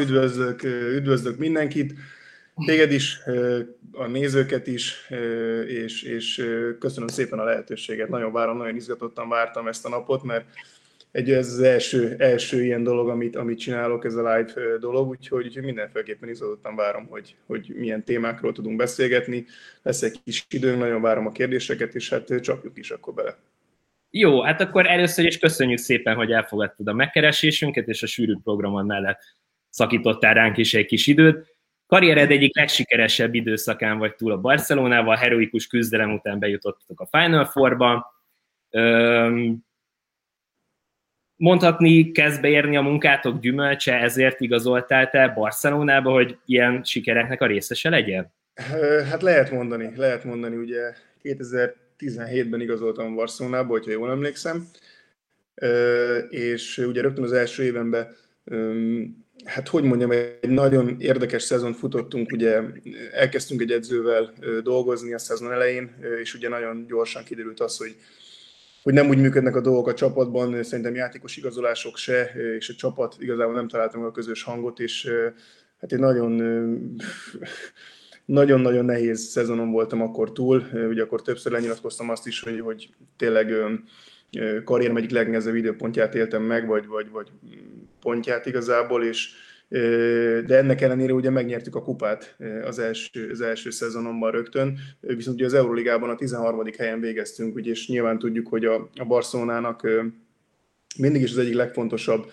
Üdvözlök, üdvözlök mindenkit, téged is, a nézőket is, és, és köszönöm szépen a lehetőséget. Nagyon várom, nagyon izgatottan vártam ezt a napot, mert egy, ez az első, első ilyen dolog, amit, amit csinálok, ez a live dolog, úgyhogy, úgyhogy mindenféleképpen izgatottan várom, hogy, hogy milyen témákról tudunk beszélgetni. Lesz egy kis időnk, nagyon várom a kérdéseket, és hát csapjuk is akkor bele. Jó, hát akkor először is köszönjük szépen, hogy elfogadtad a megkeresésünket, és a sűrű programon mellett szakítottál ránk is egy kis időt. Karriered egyik legsikeresebb időszakán vagy túl a Barcelonával, heroikus küzdelem után bejutottak a Final Four-ba. Mondhatni, kezd beérni a munkátok gyümölcse, ezért igazoltál te Barcelonába, hogy ilyen sikereknek a részese legyen? Hát lehet mondani, lehet mondani, ugye 2017-ben igazoltam Barcelonába, hogyha jól emlékszem, és ugye rögtön az első évenben hát hogy mondjam, egy nagyon érdekes szezon futottunk, ugye elkezdtünk egy edzővel dolgozni a szezon elején, és ugye nagyon gyorsan kiderült az, hogy hogy nem úgy működnek a dolgok a csapatban, szerintem játékos igazolások se, és a csapat igazából nem találtam a közös hangot, és hát egy nagyon nagyon-nagyon nehéz szezonon voltam akkor túl, ugye akkor többször lenyilatkoztam azt is, hogy, hogy tényleg karrierem egyik legnehezebb időpontját éltem meg, vagy, vagy, vagy pontját igazából, és de ennek ellenére ugye megnyertük a kupát az első, az első szezonomban rögtön, viszont ugye az Euroligában a 13. helyen végeztünk, ugye, és nyilván tudjuk, hogy a, a Barcelonának mindig is az egyik legfontosabb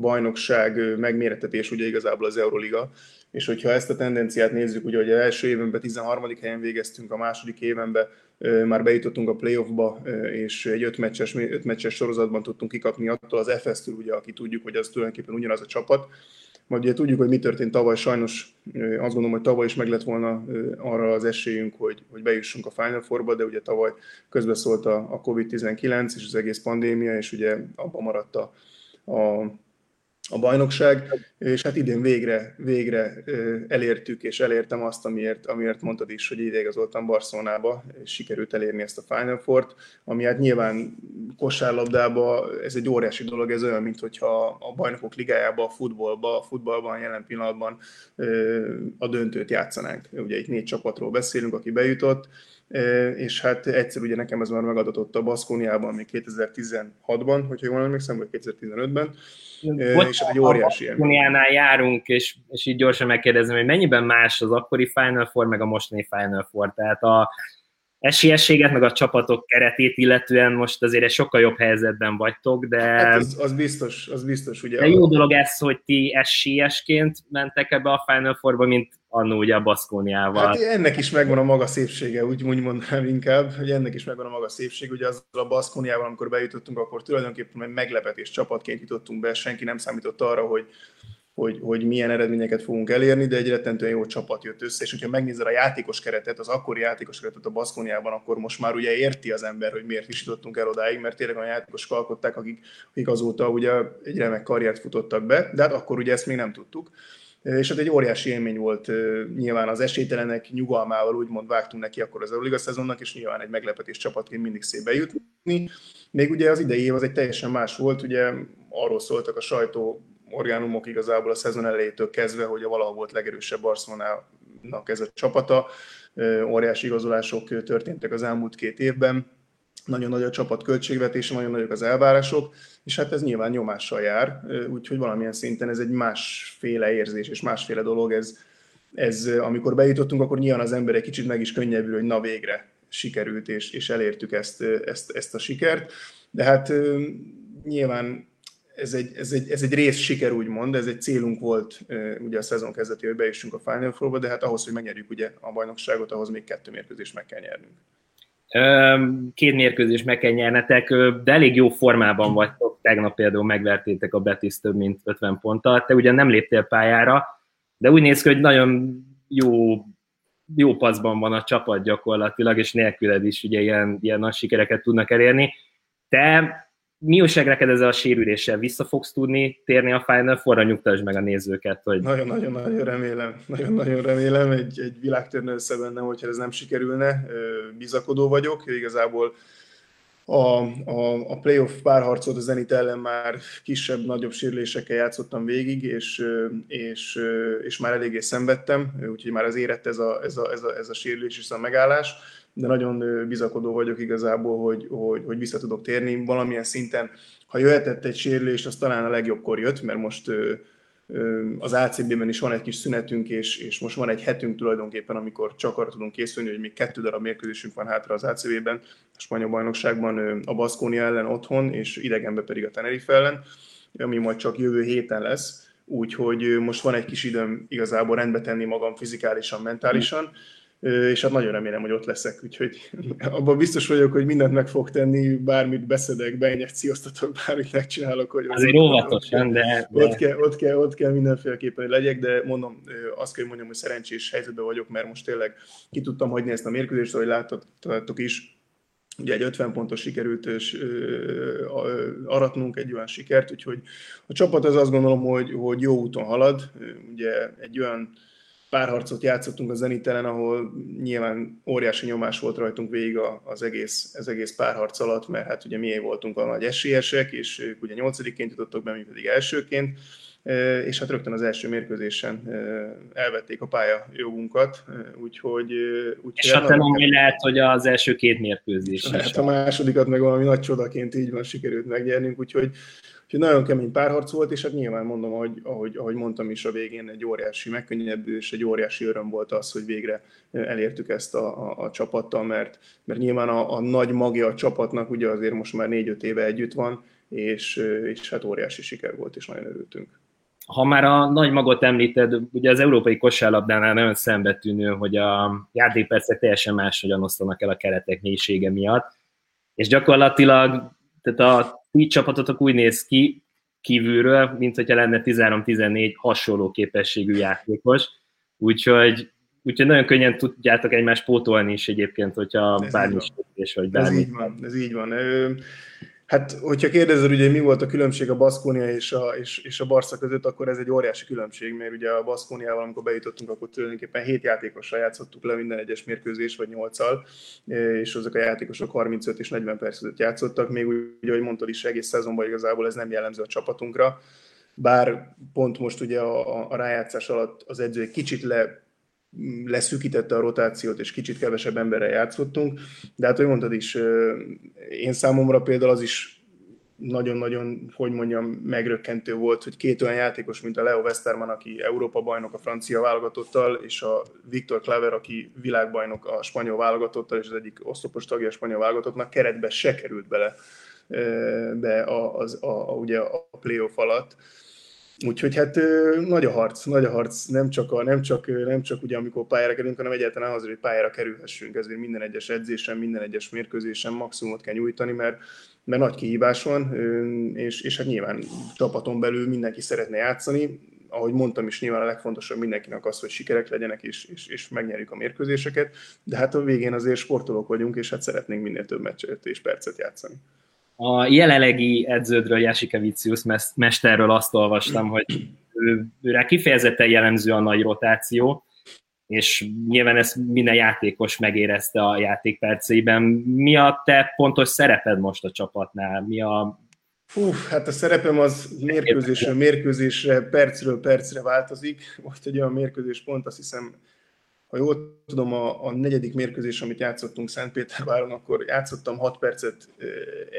bajnokság megmérettetés ugye igazából az Euroliga, és hogyha ezt a tendenciát nézzük, ugye, hogy az első évenben 13. helyen végeztünk, a második évenben már bejutottunk a playoffba, és egy öt meccses, öt meccses sorozatban tudtunk kikapni attól az FS-től, ugye, aki tudjuk, hogy az tulajdonképpen ugyanaz a csapat. Majd ugye tudjuk, hogy mi történt tavaly, sajnos azt gondolom, hogy tavaly is meg lett volna arra az esélyünk, hogy, hogy bejussunk a Final Four-ba, de ugye tavaly közbeszólt a, a COVID-19 és az egész pandémia, és ugye abban maradt a, a a bajnokság, és hát idén végre, végre elértük, és elértem azt, amiért, amiért mondtad is, hogy ide igazoltam Barcelonába, és sikerült elérni ezt a Final Four-t, ami hát nyilván kosárlabdába ez egy óriási dolog, ez olyan, mint hogyha a bajnokok ligájába, a futballba, a futballban jelen pillanatban a döntőt játszanánk. Ugye itt négy csapatról beszélünk, aki bejutott, és hát egyszer ugye nekem ez már megadatott a Baszkóniában még 2016-ban, hogyha jól emlékszem, vagy 2015-ben, Bocsánat, és egy óriási Baszkóniánál járunk, és, és így gyorsan megkérdezem, hogy mennyiben más az akkori Final Four, meg a mostani Final Four, tehát a, esélyességet, meg a csapatok keretét illetően most azért egy sokkal jobb helyzetben vagytok, de... Hát az, az biztos, az biztos, ugye. De jó dolog ez, hogy ti esélyesként mentek ebbe a Final Four-ba, mint annó ugye a Baszkóniával. Hát ennek is megvan a maga szépsége, úgy, úgy mondanám inkább, hogy ennek is megvan a maga szépség. Ugye az a Baszkóniával, amikor bejutottunk, akkor tulajdonképpen meglepetés csapatként jutottunk be, senki nem számított arra, hogy hogy, hogy milyen eredményeket fogunk elérni, de egy rettentően jó csapat jött össze, és hogyha megnézed a játékos keretet, az akkori játékos keretet a Baszkóniában, akkor most már ugye érti az ember, hogy miért is jutottunk el odáig, mert tényleg olyan játékosok alkották, akik, akik azóta ugye egy remek karriert futottak be, de hát akkor ugye ezt még nem tudtuk. És hát egy óriási élmény volt nyilván az esélytelenek nyugalmával, úgymond vágtunk neki akkor az Euroliga szezonnak, és nyilván egy meglepetés csapatként mindig szép bejutni. Még ugye az idei év az egy teljesen más volt, ugye arról szóltak a sajtó orgánumok igazából a szezon elejétől kezdve, hogy a valaha volt legerősebb Barcelonának ez a csapata. Óriási igazolások történtek az elmúlt két évben, nagyon nagy a csapat költségvetése, nagyon nagyok az elvárások, és hát ez nyilván nyomással jár, úgyhogy valamilyen szinten ez egy másféle érzés és másféle dolog. Ez, ez amikor bejutottunk, akkor nyilván az ember egy kicsit meg is könnyebbül, hogy na végre sikerült, és, és elértük ezt, ezt, ezt a sikert. De hát nyilván ez egy, ez, egy, ez egy rész siker, úgymond, ez egy célunk volt ugye a szezon kezdetében, hogy bejussunk a Final Four-ba, de hát ahhoz, hogy megnyerjük ugye a bajnokságot, ahhoz még kettő mérkőzést meg kell nyernünk. Két mérkőzést meg kell nyernetek, de elég jó formában vagytok. Tegnap például megvertétek a Betis több mint 50 ponttal. Te ugyan nem léptél pályára, de úgy néz ki, hogy nagyon jó, jó paszban van a csapat gyakorlatilag, és nélküled is ugye ilyen, ilyen nagy sikereket tudnak elérni. Te mi újság neked ezzel a sérüléssel? Vissza fogsz tudni térni a Final Forra? Nyugtasd meg a nézőket, hogy... Nagyon-nagyon-nagyon remélem. Nagyon-nagyon remélem. Egy, egy világtörnő össze benne, hogyha ez nem sikerülne. Bizakodó vagyok. Igazából a, a, a playoff párharcot a Zenit ellen már kisebb-nagyobb sérülésekkel játszottam végig, és, és, és már eléggé szenvedtem, úgyhogy már az érett ez a, ez a, ez a, ez a sérülés és a megállás, de nagyon bizakodó vagyok igazából, hogy, hogy, hogy vissza tudok térni valamilyen szinten. Ha jöhetett egy sérülés, az talán a legjobbkor jött, mert most az ACB-ben is van egy kis szünetünk, és, és most van egy hetünk tulajdonképpen, amikor csak arra tudunk készülni, hogy még kettő darab mérkőzésünk van hátra az ACB-ben, a spanyol bajnokságban a Baszkónia ellen otthon, és idegenben pedig a Tenerife ellen, ami majd csak jövő héten lesz. Úgyhogy most van egy kis időm igazából rendbe tenni magam fizikálisan, mentálisan, és hát nagyon remélem, hogy ott leszek, úgyhogy abban biztos vagyok, hogy mindent meg fog tenni, bármit beszedek, beinjekcióztatok, bármit megcsinálok. Hogy Azért óvatosan, de, de... Ott, kell, ott, kell, ott kell mindenféleképpen, hogy legyek, de mondom, azt kell, hogy mondjam, hogy szerencsés helyzetben vagyok, mert most tényleg ki tudtam hagyni ezt a mérkőzést, ahogy láttátok is, ugye egy 50 pontos sikerült és, aratnunk egy olyan sikert, úgyhogy a csapat az azt gondolom, hogy, hogy jó úton halad, ugye egy olyan párharcot játszottunk a Zenitelen, ahol nyilván óriási nyomás volt rajtunk végig az egész, az egész párharc alatt, mert hát ugye mi voltunk a nagy esélyesek, és ők ugye nyolcadiként jutottak be, mi pedig elsőként, és hát rögtön az első mérkőzésen elvették a pálya jogunkat, úgyhogy... úgyhogy és hát nem ami lehet, hogy az első két mérkőzés Hát a másodikat meg valami nagy csodaként így van sikerült megnyernünk, úgyhogy Úgyhogy nagyon kemény párharc volt, és hát nyilván mondom, ahogy, ahogy, ahogy mondtam is a végén, egy óriási megkönnyebbülés, egy óriási öröm volt az, hogy végre elértük ezt a, a, a csapattal, mert, mert nyilván a, a nagy magja a csapatnak ugye azért most már négy-öt éve együtt van, és, és hát óriási siker volt, és nagyon örültünk. Ha már a nagy magot említed, ugye az európai kosárlabdánál nagyon szembetűnő, hogy a játékpercek teljesen máshogyan osztanak el a keretek mélysége miatt, és gyakorlatilag tehát a ti csapatotok úgy néz ki kívülről, mint hogyha lenne 13-14 hasonló képességű játékos, úgyhogy, úgyhogy nagyon könnyen tudjátok egymást pótolni is egyébként, hogyha ez bármi is vagy bármi. Ez így van, ez így van. Hát, hogyha kérdezed, ugye mi volt a különbség a Baszkónia és a, és, és a Barca között, akkor ez egy óriási különbség, mert ugye a Baszkóniával, amikor bejutottunk, akkor tulajdonképpen 7 játékossal játszottuk le minden egyes mérkőzés, vagy 8-al, és azok a játékosok 35 és 40 perc között játszottak, még úgy, ahogy mondtad is, egész szezonban igazából ez nem jellemző a csapatunkra, bár pont most ugye a, a rájátszás alatt az edző egy kicsit le leszűkítette a rotációt, és kicsit kevesebb emberrel játszottunk, de hát, hogy mondtad is, én számomra például az is nagyon-nagyon, hogy mondjam, megrökkentő volt, hogy két olyan játékos, mint a Leo Westerman, aki Európa bajnok a francia válogatottal, és a Viktor Klaver, aki világbajnok a spanyol válogatottal, és az egyik oszlopos tagja a spanyol válogatottnak, keretbe se került bele be a, az, a, a, ugye a playoff alatt. Úgyhogy hát nagy a harc, nagy a harc, nem csak, a, nem csak, nem csak ugye amikor pályára kerülünk, hanem egyáltalán azért, hogy pályára kerülhessünk, ezért minden egyes edzésen, minden egyes mérkőzésen maximumot kell nyújtani, mert, mert nagy kihívás van, és, és hát nyilván csapaton belül mindenki szeretne játszani, ahogy mondtam is, nyilván a legfontosabb mindenkinek az, hogy sikerek legyenek, és, és, és megnyerjük a mérkőzéseket, de hát a végén azért sportolók vagyunk, és hát szeretnénk minél több meccset és percet játszani. A jelenlegi edződről, Jasika Vicius mesterről azt olvastam, hogy őre kifejezetten jellemző a nagy rotáció, és nyilván ezt minden játékos megérezte a játékperceiben. Mi a te pontos szereped most a csapatnál? Mi a Hú, hát a szerepem az mérkőzésről mérkőzésre, percről percre változik. Most egy olyan mérkőzés pont, azt hiszem ha jól tudom, a, a negyedik mérkőzés, amit játszottunk Szentpéterváron, akkor játszottam 6 percet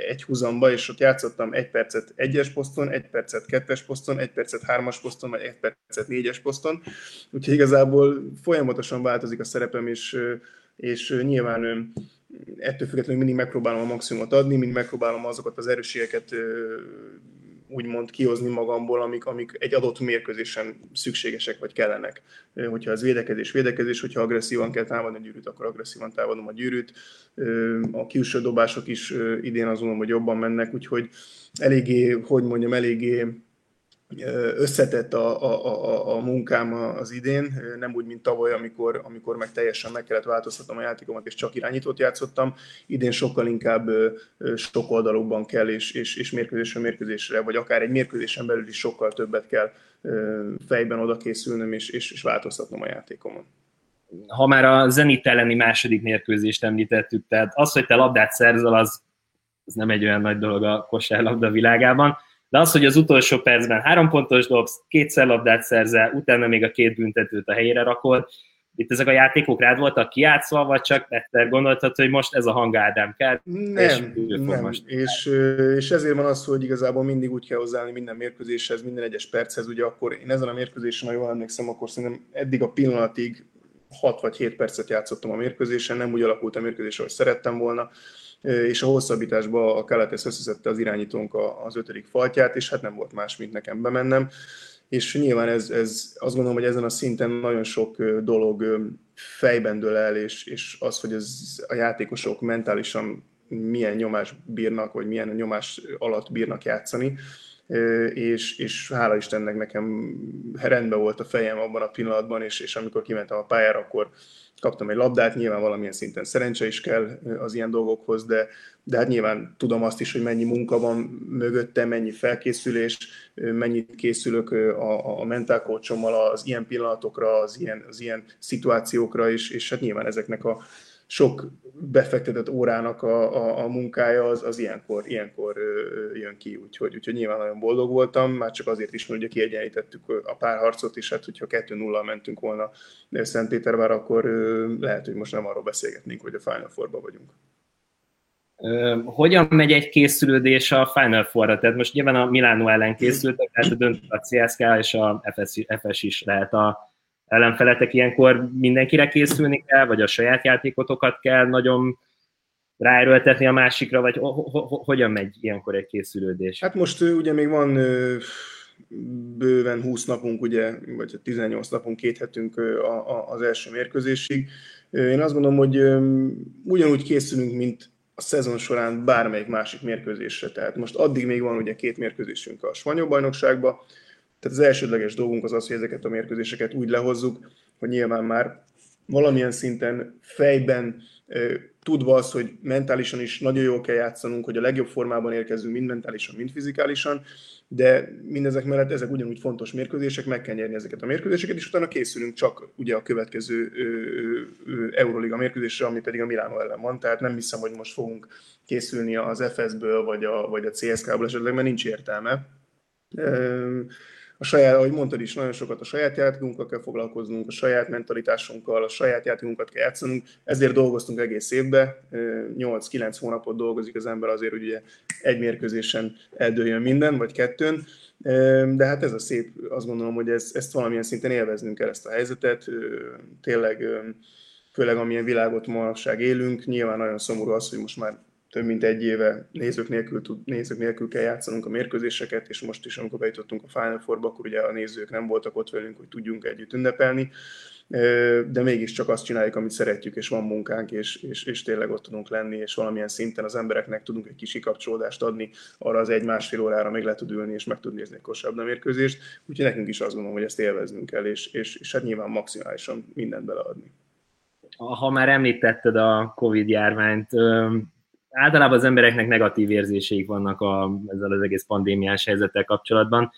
egy húzamba, és ott játszottam egy percet egyes poszton, egy percet kettes poszton, egy percet hármas poszton, vagy egy percet négyes poszton. Úgyhogy igazából folyamatosan változik a szerepem, és, és nyilván ettől függetlenül mindig megpróbálom a maximumot adni, mindig megpróbálom azokat az erősségeket úgymond kihozni magamból, amik, amik egy adott mérkőzésen szükségesek vagy kellenek. Hogyha az védekezés, védekezés, hogyha agresszívan kell támadni a gyűrűt, akkor agresszívan támadom a gyűrűt. A külső dobások is idén azon, hogy jobban mennek, úgyhogy eléggé, hogy mondjam, eléggé összetett a, a, a, a munkám az idén, nem úgy, mint tavaly, amikor, amikor meg teljesen meg kellett változtatnom a játékomat, és csak irányítót játszottam. Idén sokkal inkább sok oldalokban kell, és, és, és mérkőzésről mérkőzésre, vagy akár egy mérkőzésen belül is sokkal többet kell fejben oda készülnöm, és, és, és változtatnom a játékomon. Ha már a Zenit elleni második mérkőzést említettük, tehát az, hogy te labdát szerzel, az ez nem egy olyan nagy dolog a kosárlabda világában. De az, hogy az utolsó percben három pontos dobsz, kétszer labdát szerzel, utána még a két büntetőt a helyére rakod, itt ezek a játékok rád voltak kiátszva, vagy csak egyszer gondoltad, hogy most ez a hang Ádám kell? Nem, és nem. Most és, és ezért van az, hogy igazából mindig úgy kell hozzáállni minden mérkőzéshez, minden egyes perchez, ugye akkor én ezen a mérkőzésen, ha jól emlékszem, akkor szerintem eddig a pillanatig 6 vagy 7 percet játszottam a mérkőzésen, nem úgy alakult a mérkőzés, ahogy szerettem volna és a hosszabbításban a Keletes összeszedte az irányítónk az ötödik faltját, és hát nem volt más, mint nekem bemennem. És nyilván ez, ez azt gondolom, hogy ezen a szinten nagyon sok dolog fejben dől el, és, és az, hogy ez a játékosok mentálisan milyen nyomás bírnak, vagy milyen nyomás alatt bírnak játszani, és, és hála Istennek nekem rendben volt a fejem abban a pillanatban, és, és amikor kimentem a pályára, akkor kaptam egy labdát, nyilván valamilyen szinten szerencse is kell az ilyen dolgokhoz, de, de hát nyilván tudom azt is, hogy mennyi munka van mögötte, mennyi felkészülés, mennyit készülök a, a mentálkócsommal az ilyen pillanatokra, az ilyen, az ilyen szituációkra, és, és hát nyilván ezeknek a, sok befektetett órának a, a, a munkája az, az ilyenkor, ilyenkor jön ki, úgyhogy, úgyhogy nyilván nagyon boldog voltam, már csak azért is, mert ugye kiegyenlítettük a párharcot, és hát hogyha 2-0 mentünk volna Szentpétervár, akkor lehet, hogy most nem arról beszélgetnénk, hogy a Final four vagyunk. Hogyan megy egy készülődés a Final Four-ra? Tehát most nyilván a Milánó ellen készültek, tehát a döntő a CSK és a FS, FS is lehet a, ellenfeletek ilyenkor mindenkire készülni kell, vagy a saját játékotokat kell nagyon ráerőltetni a másikra, vagy hogyan megy ilyenkor egy készülődés? Hát most ugye még van bőven 20 napunk, ugye, vagy 18 napunk, két hetünk az első mérkőzésig. Én azt gondolom, hogy ugyanúgy készülünk, mint a szezon során bármelyik másik mérkőzésre. Tehát most addig még van ugye két mérkőzésünk a Spanyol bajnokságban, tehát az elsődleges dolgunk az az, hogy ezeket a mérkőzéseket úgy lehozzuk, hogy nyilván már valamilyen szinten fejben tudva az, hogy mentálisan is nagyon jól kell játszanunk, hogy a legjobb formában érkezünk mind mentálisan, mind fizikálisan, de mindezek mellett ezek ugyanúgy fontos mérkőzések, meg kell nyerni ezeket a mérkőzéseket, és utána készülünk csak ugye a következő Euroliga mérkőzésre, ami pedig a Milánó ellen van, tehát nem hiszem, hogy most fogunk készülni az FS-ből, vagy a, vagy a CSK-ból esetleg, mert nincs értelme a saját, ahogy mondtad is, nagyon sokat a saját játékunkkal kell foglalkoznunk, a saját mentalitásunkkal, a saját játékunkat kell játszanunk, ezért dolgoztunk egész évben, 8-9 hónapot dolgozik az ember azért, hogy ugye egy mérkőzésen eldőljön minden, vagy kettőn, de hát ez a szép, azt gondolom, hogy ez, ezt valamilyen szinten élveznünk kell ezt a helyzetet, tényleg főleg amilyen világot manapság élünk, nyilván nagyon szomorú az, hogy most már több mint egy éve nézők nélkül, tud, nézők nélkül kell játszanunk a mérkőzéseket, és most is, amikor bejutottunk a Final Four-ba, akkor ugye a nézők nem voltak ott velünk, hogy tudjunk együtt ünnepelni, de mégiscsak azt csináljuk, amit szeretjük, és van munkánk, és, és, és tényleg ott tudunk lenni, és valamilyen szinten az embereknek tudunk egy kis kikapcsolódást adni, arra az egy-másfél órára meg le tud ülni, és meg tud nézni egy kosárlabda mérkőzést, úgyhogy nekünk is azt gondolom, hogy ezt élveznünk kell, és, és, és hát nyilván maximálisan mindent beleadni. Ha már említetted a Covid járványt, általában az embereknek negatív érzéseik vannak a, ezzel az egész pandémiás helyzettel kapcsolatban.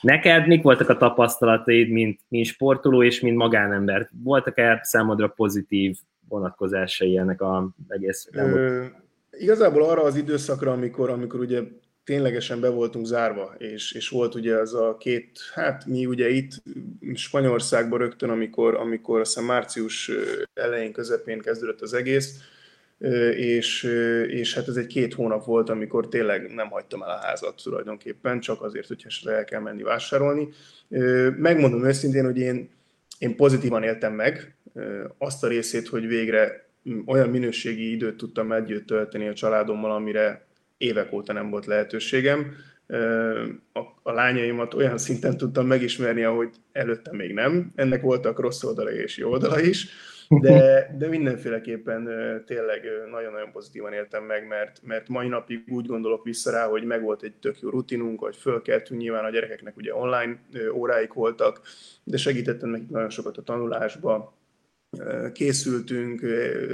Neked mik voltak a tapasztalataid, mint, mint sportoló és mint magánember? Voltak-e számodra pozitív vonatkozásai ennek az egész? Ö, igazából arra az időszakra, amikor, amikor ugye ténylegesen be voltunk zárva, és, és volt ugye ez a két, hát mi ugye itt Spanyolországban rögtön, amikor, amikor azt március elején, közepén kezdődött az egész, és, és hát ez egy két hónap volt, amikor tényleg nem hagytam el a házat tulajdonképpen, csak azért, hogy esetleg el kell menni vásárolni. Megmondom őszintén, hogy én, én pozitívan éltem meg azt a részét, hogy végre olyan minőségi időt tudtam együtt tölteni a családommal, amire évek óta nem volt lehetőségem. A, a lányaimat olyan szinten tudtam megismerni, ahogy előtte még nem. Ennek voltak rossz oldalai és jó oldala is de, de mindenféleképpen tényleg nagyon-nagyon pozitívan éltem meg, mert, mert mai napig úgy gondolok vissza rá, hogy megvolt egy tök jó rutinunk, hogy fölkeltünk, nyilván a gyerekeknek ugye online óráik voltak, de segítettem nekik nagyon sokat a tanulásba, készültünk,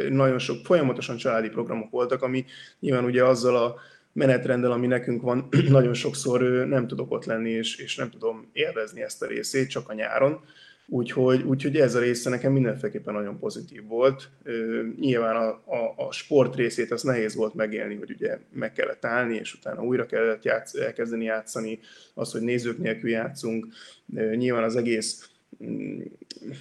nagyon sok folyamatosan családi programok voltak, ami nyilván ugye azzal a menetrenddel, ami nekünk van, nagyon sokszor nem tudok ott lenni, és, és nem tudom élvezni ezt a részét, csak a nyáron Úgyhogy, úgyhogy ez a része nekem mindenféleképpen nagyon pozitív volt. Nyilván a, a, a sport részét az nehéz volt megélni, hogy ugye meg kellett állni, és utána újra kellett játsz, elkezdeni játszani, az, hogy nézők nélkül játszunk. Nyilván az egész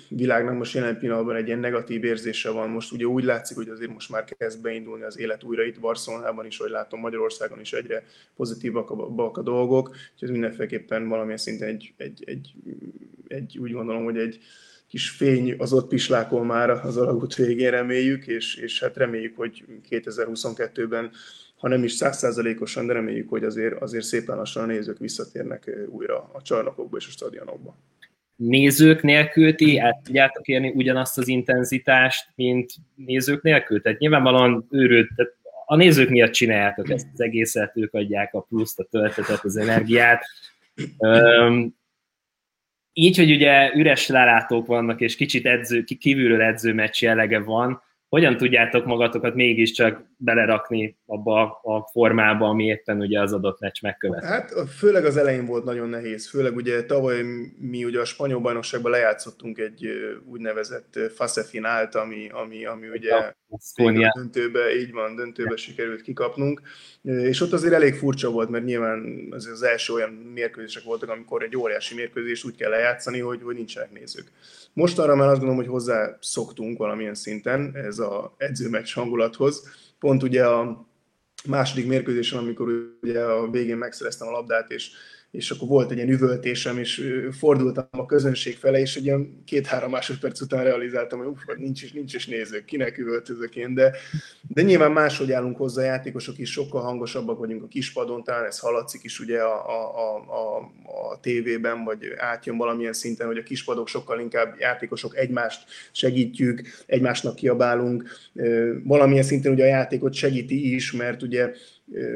világnak most jelen pillanatban egy ilyen negatív érzése van. Most ugye úgy látszik, hogy azért most már kezd beindulni az élet újra itt Barcelonában is, hogy látom Magyarországon is egyre pozitívak a, a dolgok, úgyhogy ez mindenféleképpen valamilyen szinten egy, egy, egy egy, úgy gondolom, hogy egy kis fény az ott pislákol már az alagút végén reméljük, és, és hát reméljük, hogy 2022-ben ha nem is százszázalékosan, de reméljük, hogy azért, azért szépen lassan a nézők visszatérnek újra a csarnokokba és a stadionokba. Nézők nélkül ti el tudjátok érni ugyanazt az intenzitást, mint nézők nélkül? Tehát nyilvánvalóan őrült, tehát a nézők miatt csináljátok ezt az egészet, ők adják a pluszt, a töltetet, az energiát így, hogy ugye üres lelátók vannak, és kicsit edző, kívülről edző meccs jellege van, hogyan tudjátok magatokat mégiscsak belerakni abba a formába, ami éppen ugye az adott meccs megkövet? Hát főleg az elején volt nagyon nehéz, főleg ugye tavaly mi ugye a spanyol bajnokságban lejátszottunk egy úgynevezett fase finált, ami, ami, ami ugye a döntőbe, így van, döntőbe sikerült kikapnunk, és ott azért elég furcsa volt, mert nyilván az, az első olyan mérkőzések voltak, amikor egy óriási mérkőzés úgy kell lejátszani, hogy, hogy nincsenek nézők. Most arra már azt gondolom, hogy hozzá szoktunk valamilyen szinten ez a edzőmeccs hangulathoz. Pont ugye a második mérkőzésen, amikor ugye a végén megszereztem a labdát, és és akkor volt egy ilyen üvöltésem, és fordultam a közönség fele, és egy ilyen két-három másodperc után realizáltam, hogy uff, nincs is, nincs is nézők, kinek üvöltözök én, de, de nyilván máshogy állunk hozzá, játékosok is sokkal hangosabbak vagyunk a kispadon, talán ez hallatszik is ugye a, a, a, a, a tévében, vagy átjön valamilyen szinten, hogy a kispadok sokkal inkább játékosok egymást segítjük, egymásnak kiabálunk, valamilyen szinten ugye a játékot segíti is, mert ugye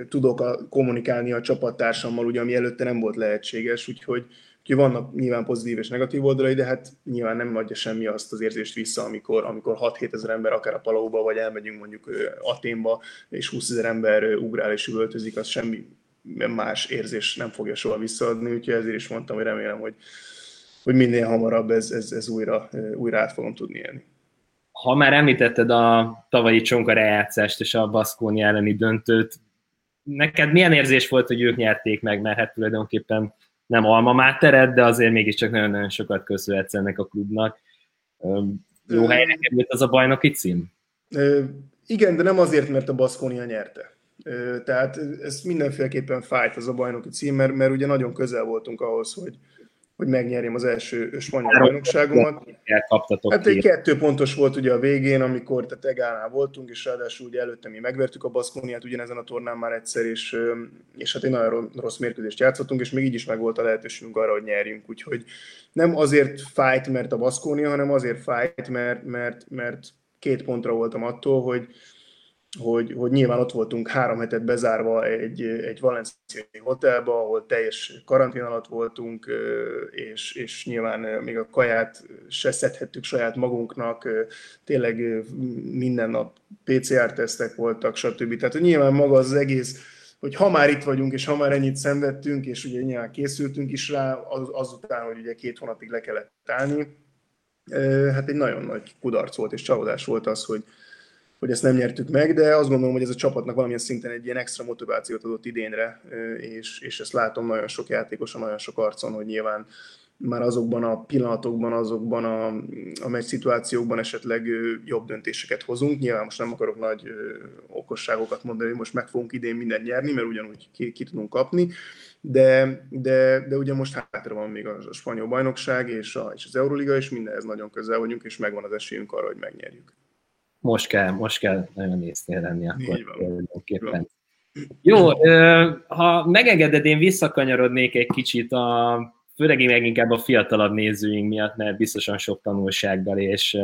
tudok a, kommunikálni a csapattársammal, ugye, ami előtte nem volt lehetséges, úgyhogy, úgyhogy vannak nyilván pozitív és negatív oldalai, de hát nyilván nem adja semmi azt az érzést vissza, amikor, amikor 6-7 ezer ember akár a palóba, vagy elmegyünk mondjuk Aténba, és 20 ezer ember ugrál és üvöltözik, az semmi más érzés nem fogja soha visszaadni, úgyhogy ezért is mondtam, hogy remélem, hogy, hogy minél hamarabb ez, ez, ez újra, újra át fogom tudni élni. Ha már említetted a tavalyi csonka rejátszást és a Baszkóni elleni döntőt, neked milyen érzés volt, hogy ők nyerték meg, mert hát tulajdonképpen nem alma mátered, de azért mégiscsak nagyon-nagyon sokat köszönhetsz ennek a klubnak. Jó helyre került az a bajnoki cím? Igen, de nem azért, mert a Baszkónia nyerte. Tehát ez mindenféleképpen fájt az a bajnoki cím, mert, mert ugye nagyon közel voltunk ahhoz, hogy, hogy megnyerjem az első spanyol bajnokságomat. Hát egy kettő pontos volt ugye a végén, amikor tehát Egánál voltunk, és ráadásul ugye előtte mi megvertük a Baszkóniát ugyanezen a tornán már egyszer, és, és hát egy nagyon rossz mérkőzést játszottunk, és még így is meg volt a lehetőségünk arra, hogy nyerjünk. Úgyhogy nem azért fájt, mert a Baszkónia, hanem azért fájt, mert, mert, mert két pontra voltam attól, hogy, hogy, hogy nyilván ott voltunk három hetet bezárva egy, egy valenciai hotelba, ahol teljes karantén alatt voltunk, és, és nyilván még a kaját se szedhettük saját magunknak, tényleg minden nap PCR-tesztek voltak, stb. Tehát nyilván maga az egész, hogy ha már itt vagyunk, és ha már ennyit szenvedtünk, és ugye nyilván készültünk is rá, az, azután, hogy ugye két hónapig le kellett állni, hát egy nagyon nagy kudarc volt, és csalódás volt az, hogy, hogy ezt nem nyertük meg, de azt gondolom, hogy ez a csapatnak valamilyen szinten egy ilyen extra motivációt adott idénre, és, és ezt látom nagyon sok játékosan, nagyon sok arcon, hogy nyilván már azokban a pillanatokban, azokban a, a meccs szituációkban esetleg jobb döntéseket hozunk. Nyilván most nem akarok nagy okosságokat mondani, hogy most meg fogunk idén mindent nyerni, mert ugyanúgy ki, ki tudunk kapni, de, de, de ugye most hátra van még a, a spanyol bajnokság és, a, és az Euroliga, és mindenhez nagyon közel vagyunk, és megvan az esélyünk arra, hogy megnyerjük most kell, most kell nagyon észnél lenni akkor tulajdonképpen. Jó, ha megengeded, én visszakanyarodnék egy kicsit a, főleg én inkább a fiatalabb nézőink miatt, mert biztosan sok tanulsággal és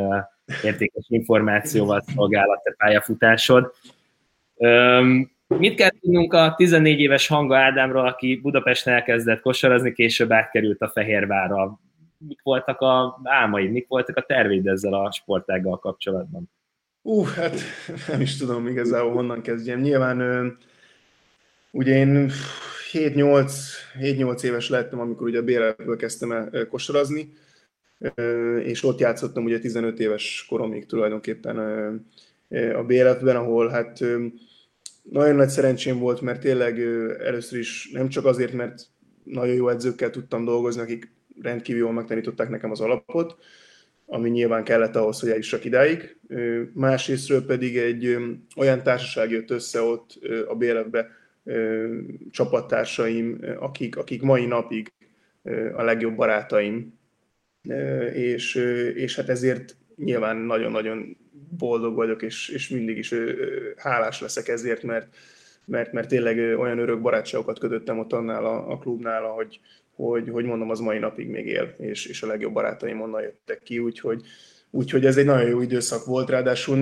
értékes információval szolgál a te pályafutásod. Mit kell tudnunk a 14 éves Hanga Ádámról, aki Budapesten elkezdett kosarazni, később átkerült a Fehérvárra? Mik voltak a álmaid, mik voltak a terveid ezzel a sportággal kapcsolatban? Ú, uh, hát nem is tudom igazából honnan kezdjem. Nyilván ugye én 7-8, 7-8 éves lettem, amikor ugye a BRL-ből kezdtem el kosarazni, és ott játszottam ugye 15 éves koromig tulajdonképpen a BLF-ben, ahol hát nagyon nagy szerencsém volt, mert tényleg először is nem csak azért, mert nagyon jó edzőkkel tudtam dolgozni, akik rendkívül jól megtanították nekem az alapot, ami nyilván kellett ahhoz, hogy eljussak idáig. Másrésztről pedig egy olyan társaság jött össze ott a BLF-be, csapattársaim, akik, akik mai napig a legjobb barátaim, és, és hát ezért nyilván nagyon-nagyon boldog vagyok, és, és mindig is hálás leszek ezért, mert, mert, mert tényleg olyan örök barátságokat kötöttem ott annál a, a klubnál, hogy, hogy, hogy mondom, az mai napig még él, és, és a legjobb barátaim onnan jöttek ki, úgyhogy, úgyhogy ez egy nagyon jó időszak volt, ráadásul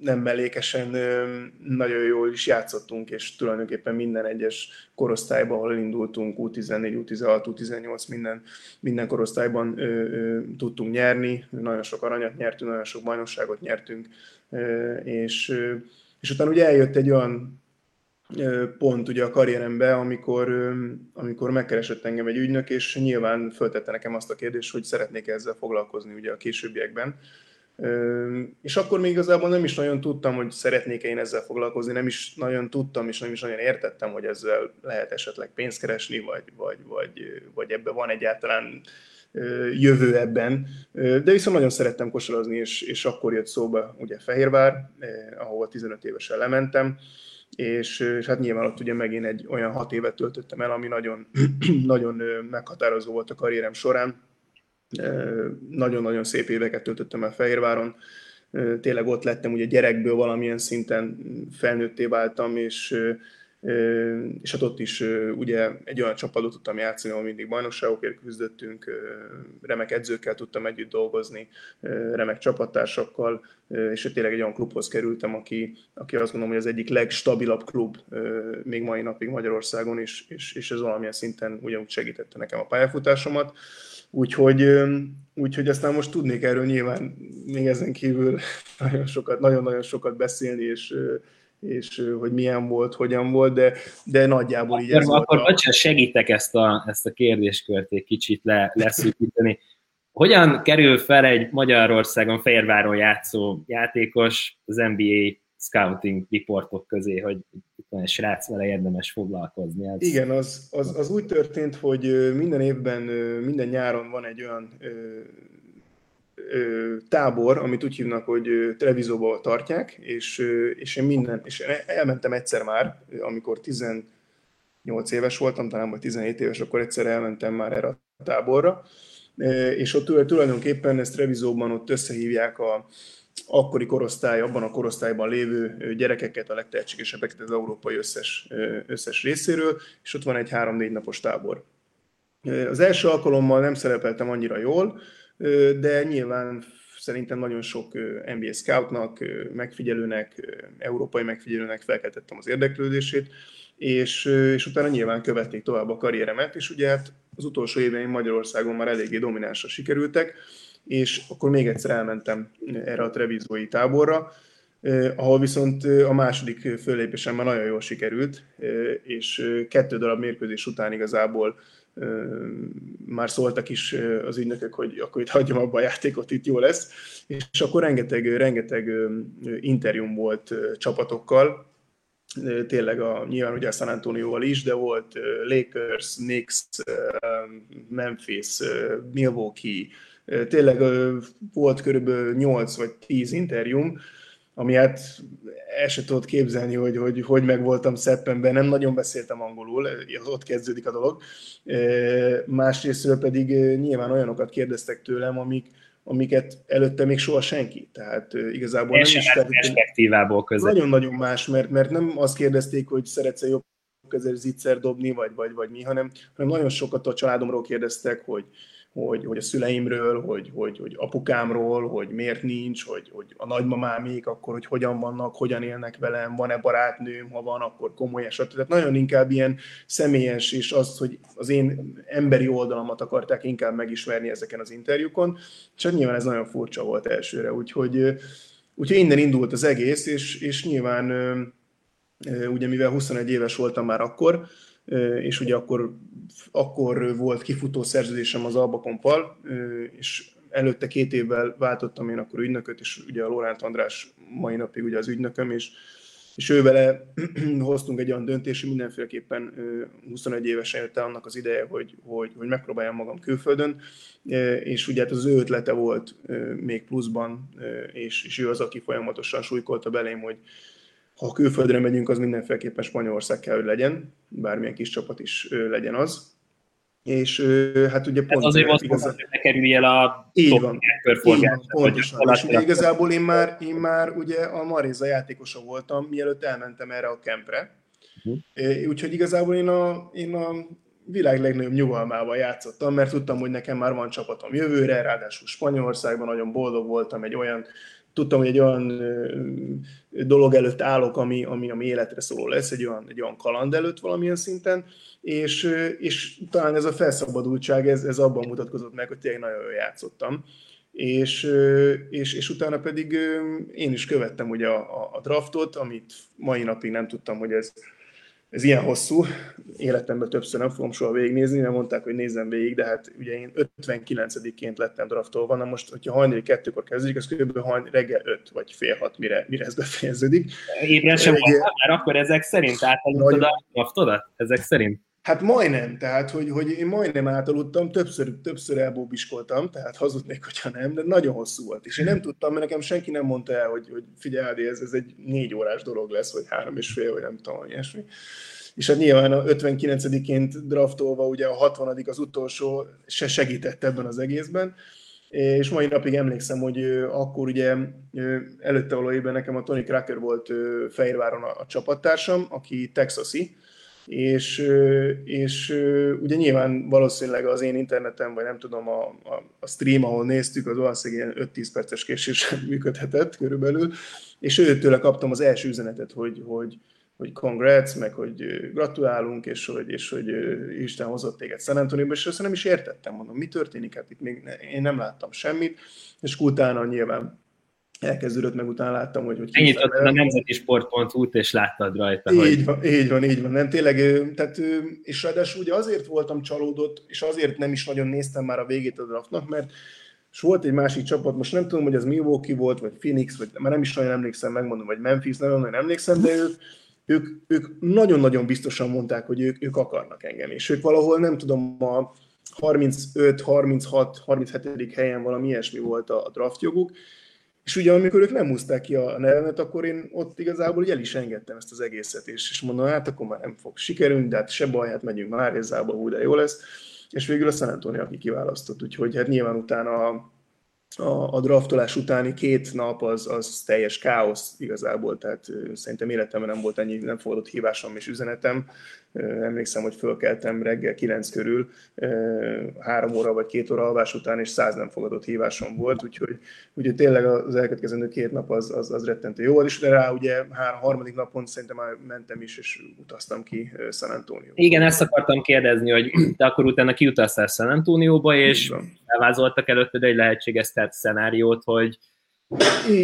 nem mellékesen nagyon jól is játszottunk, és tulajdonképpen minden egyes korosztályban, ahol indultunk, U14, U16, U18, minden, minden korosztályban ö, ö, tudtunk nyerni, nagyon sok aranyat nyertünk, nagyon sok bajnokságot nyertünk, ö, és, ö, és utána ugye eljött egy olyan pont ugye a karrieremben, amikor, amikor megkeresett engem egy ügynök, és nyilván föltette nekem azt a kérdést, hogy szeretnék ezzel foglalkozni ugye a későbbiekben. És akkor még igazából nem is nagyon tudtam, hogy szeretnék én ezzel foglalkozni, nem is nagyon tudtam, és nem is nagyon értettem, hogy ezzel lehet esetleg pénzt keresni, vagy, vagy, vagy, vagy ebben van egyáltalán jövő ebben. De viszont nagyon szerettem kosarazni, és, és akkor jött szóba ugye Fehérvár, ahol 15 évesen lementem, és, és hát nyilván ott ugye megint egy olyan hat évet töltöttem el, ami nagyon, nagyon meghatározó volt a karrierem során. Nagyon-nagyon szép éveket töltöttem el Fehérváron, tényleg ott lettem, ugye gyerekből valamilyen szinten felnőtté váltam, és és hát ott is ugye egy olyan csapatot tudtam játszani, ahol mindig bajnokságokért küzdöttünk, remek edzőkkel tudtam együtt dolgozni, remek csapattársakkal, és tényleg egy olyan klubhoz kerültem, aki, aki azt gondolom, hogy az egyik legstabilabb klub még mai napig Magyarországon, és, és, és ez valamilyen szinten ugyanúgy segítette nekem a pályafutásomat. Úgyhogy, úgyhogy aztán most tudnék erről nyilván még ezen kívül nagyon sokat, nagyon-nagyon sokat beszélni, és, és hogy milyen volt, hogyan volt, de, de nagyjából így akkor, ez akkor volt. A... segítek ezt a, ezt a kérdéskört egy kicsit le, leszűkíteni. Hogyan kerül fel egy Magyarországon Fehérváron játszó játékos az NBA scouting riportok közé, hogy itt van egy srác, vele érdemes foglalkozni. Ez... Igen, az, az, az úgy történt, hogy minden évben, minden nyáron van egy olyan tábor, amit úgy hívnak, hogy televizóba tartják, és, és én minden, és elmentem egyszer már, amikor 18 éves voltam, talán vagy 17 éves, akkor egyszer elmentem már erre a táborra, és ott tulajdonképpen ezt revizóban ott összehívják a, akkori korosztály, abban a korosztályban lévő gyerekeket, a legtehetségesebbeket az európai összes, összes részéről, és ott van egy három-négy napos tábor. Az első alkalommal nem szerepeltem annyira jól, de nyilván szerintem nagyon sok NBA scoutnak, megfigyelőnek, európai megfigyelőnek felkeltettem az érdeklődését, és, és utána nyilván követték tovább a karrieremet, és ugye hát az utolsó éveim Magyarországon már eléggé dominánsra sikerültek, és akkor még egyszer elmentem erre a trevizói táborra, ahol viszont a második föllépésem már nagyon jól sikerült, és kettő darab mérkőzés után igazából már szóltak is az ügynökök, hogy akkor itt hagyjam abba a játékot, itt jó lesz. És akkor rengeteg, rengeteg interjúm volt csapatokkal, tényleg a, nyilván ugye a San Antonio-val is, de volt Lakers, Knicks, Memphis, Milwaukee, tényleg volt körülbelül 8 vagy 10 interjúm, ami hát el se tudod képzelni, hogy, hogy hogy meg voltam szeppenben, nem nagyon beszéltem angolul, ott kezdődik a dolog. Másrésztről pedig nyilván olyanokat kérdeztek tőlem, amik, amiket előtte még soha senki. Tehát igazából nem is... perspektívából között. Nagyon-nagyon más, mert, mert nem azt kérdezték, hogy szeretsz-e jobb közel zicser dobni, vagy, vagy, vagy mi, hanem, hanem nagyon sokat a családomról kérdeztek, hogy, hogy, hogy a szüleimről, hogy, hogy, hogy apukámról, hogy miért nincs, hogy, hogy a nagymamámék akkor, hogy hogyan vannak, hogyan élnek velem, van-e barátnőm, ha van, akkor komoly eset. Tehát nagyon inkább ilyen személyes, és az, hogy az én emberi oldalamat akarták inkább megismerni ezeken az interjúkon, hát nyilván ez nagyon furcsa volt elsőre, úgyhogy, úgyhogy innen indult az egész, és, és nyilván ugye mivel 21 éves voltam már akkor, és ugye akkor, akkor volt kifutó szerződésem az Albakompal, és előtte két évvel váltottam én akkor ügynököt, és ugye a Lóránt András mai napig ugye az ügynököm, és és ő hoztunk egy olyan döntést, hogy mindenféleképpen 21 évesen jött el annak az ideje, hogy, hogy, hogy megpróbáljam magam külföldön, és ugye hát az ő ötlete volt még pluszban, és, és ő az, aki folyamatosan súlykolta belém, hogy ha külföldre megyünk, az mindenféleképpen Spanyolország kell, hogy legyen, bármilyen kis csapat is legyen az. És hát ugye pont... Ez azért volt, igazán... hogy ne kerülj el a így van, így van, pontosan. És ugye igazából én már, én már ugye a Maréza játékosa voltam, mielőtt elmentem erre a kempre. Uh-huh. Úgyhogy igazából én a, én a világ legnagyobb nyugalmával játszottam, mert tudtam, hogy nekem már van csapatom jövőre, ráadásul Spanyolországban nagyon boldog voltam egy olyan tudtam, hogy egy olyan dolog előtt állok, ami, ami, ami életre szóló lesz, egy olyan, egy olyan kaland előtt valamilyen szinten, és, és talán ez a felszabadultság, ez, ez abban mutatkozott meg, hogy tényleg nagyon jól játszottam. És, és, és utána pedig én is követtem ugye a, a draftot, amit mai napig nem tudtam, hogy ez, ez ilyen hosszú, életemben többször nem fogom soha végignézni, mert mondták, hogy nézzem végig, de hát ugye én 59-ként lettem draftolva, na most, hogyha hajnali kettőkor kezdődik, az kb. hajnali reggel 5 vagy fél hat, mire, mire ez befejeződik. Ébren sem van, már akkor ezek szerint átaludtad a draftodat? Ezek szerint? Hát majdnem, tehát hogy, hogy én majdnem átaludtam, többször, többször elbóbiskoltam, tehát hazudnék, hogyha nem, de nagyon hosszú volt. És én nem tudtam, mert nekem senki nem mondta el, hogy, hogy figyelj, ez, ez egy négy órás dolog lesz, vagy három és fél, vagy nem tudom, ilyesmi. És hát nyilván a 59-ként draftolva, ugye a 60 az utolsó se segített ebben az egészben. És mai napig emlékszem, hogy akkor ugye előtte való nekem a Tony Cracker volt Fehérváron a, a csapattársam, aki texasi, és, és ugye nyilván valószínűleg az én internetem, vagy nem tudom, a, a, a stream, ahol néztük, az valószínűleg ilyen 5-10 perces késéssel működhetett körülbelül, és őtőle kaptam az első üzenetet, hogy, hogy, hogy congrats, meg hogy gratulálunk, és hogy, és hogy Isten hozott téged San Antonio-ba, és azt nem is értettem, mondom, mi történik, hát itt még én nem láttam semmit, és utána nyilván elkezdődött, meg utána láttam, hogy... hogy Megnyitottad a nemzeti sport.hu-t, és láttad rajta, így hogy... Van, így van, így van, nem tényleg, tehát, és ráadásul ugye azért voltam csalódott, és azért nem is nagyon néztem már a végét a draftnak, mert és volt egy másik csapat, most nem tudom, hogy az Milwaukee volt, vagy Phoenix, vagy már nem is nagyon emlékszem, megmondom, vagy Memphis, nem nagyon emlékszem, de ők, ők, ők nagyon-nagyon biztosan mondták, hogy ők, ők akarnak engem, és ők valahol nem tudom, a 35, 36, 37. helyen valami ilyesmi volt a, a draft joguk, és ugye amikor ők nem húzták ki a nevemet, akkor én ott igazából el is engedtem ezt az egészet, és, és mondom, hát akkor már nem fog sikerülni, de hát se baj, hát megyünk már, ez úgy de jó lesz. És végül a San Antonio, aki kiválasztott, úgyhogy hát nyilván utána a, a, a draftolás utáni két nap az, az teljes káosz igazából, tehát szerintem életemben nem volt ennyi nem fogadott hívásom és üzenetem. Emlékszem, hogy fölkeltem reggel 9 körül, három óra vagy két óra alvás után, és száz nem fogadott hívásom volt, úgyhogy, úgyhogy tényleg az elkövetkezendő két nap az, az, az rettentő jó volt, és de rá ugye három, harmadik napon szerintem már mentem is, és utaztam ki San Antonio. Igen, ezt akartam kérdezni, hogy te akkor utána kiutaztál San Antonioba, és elvázoltak előtted egy lehetséges szenáriót, hogy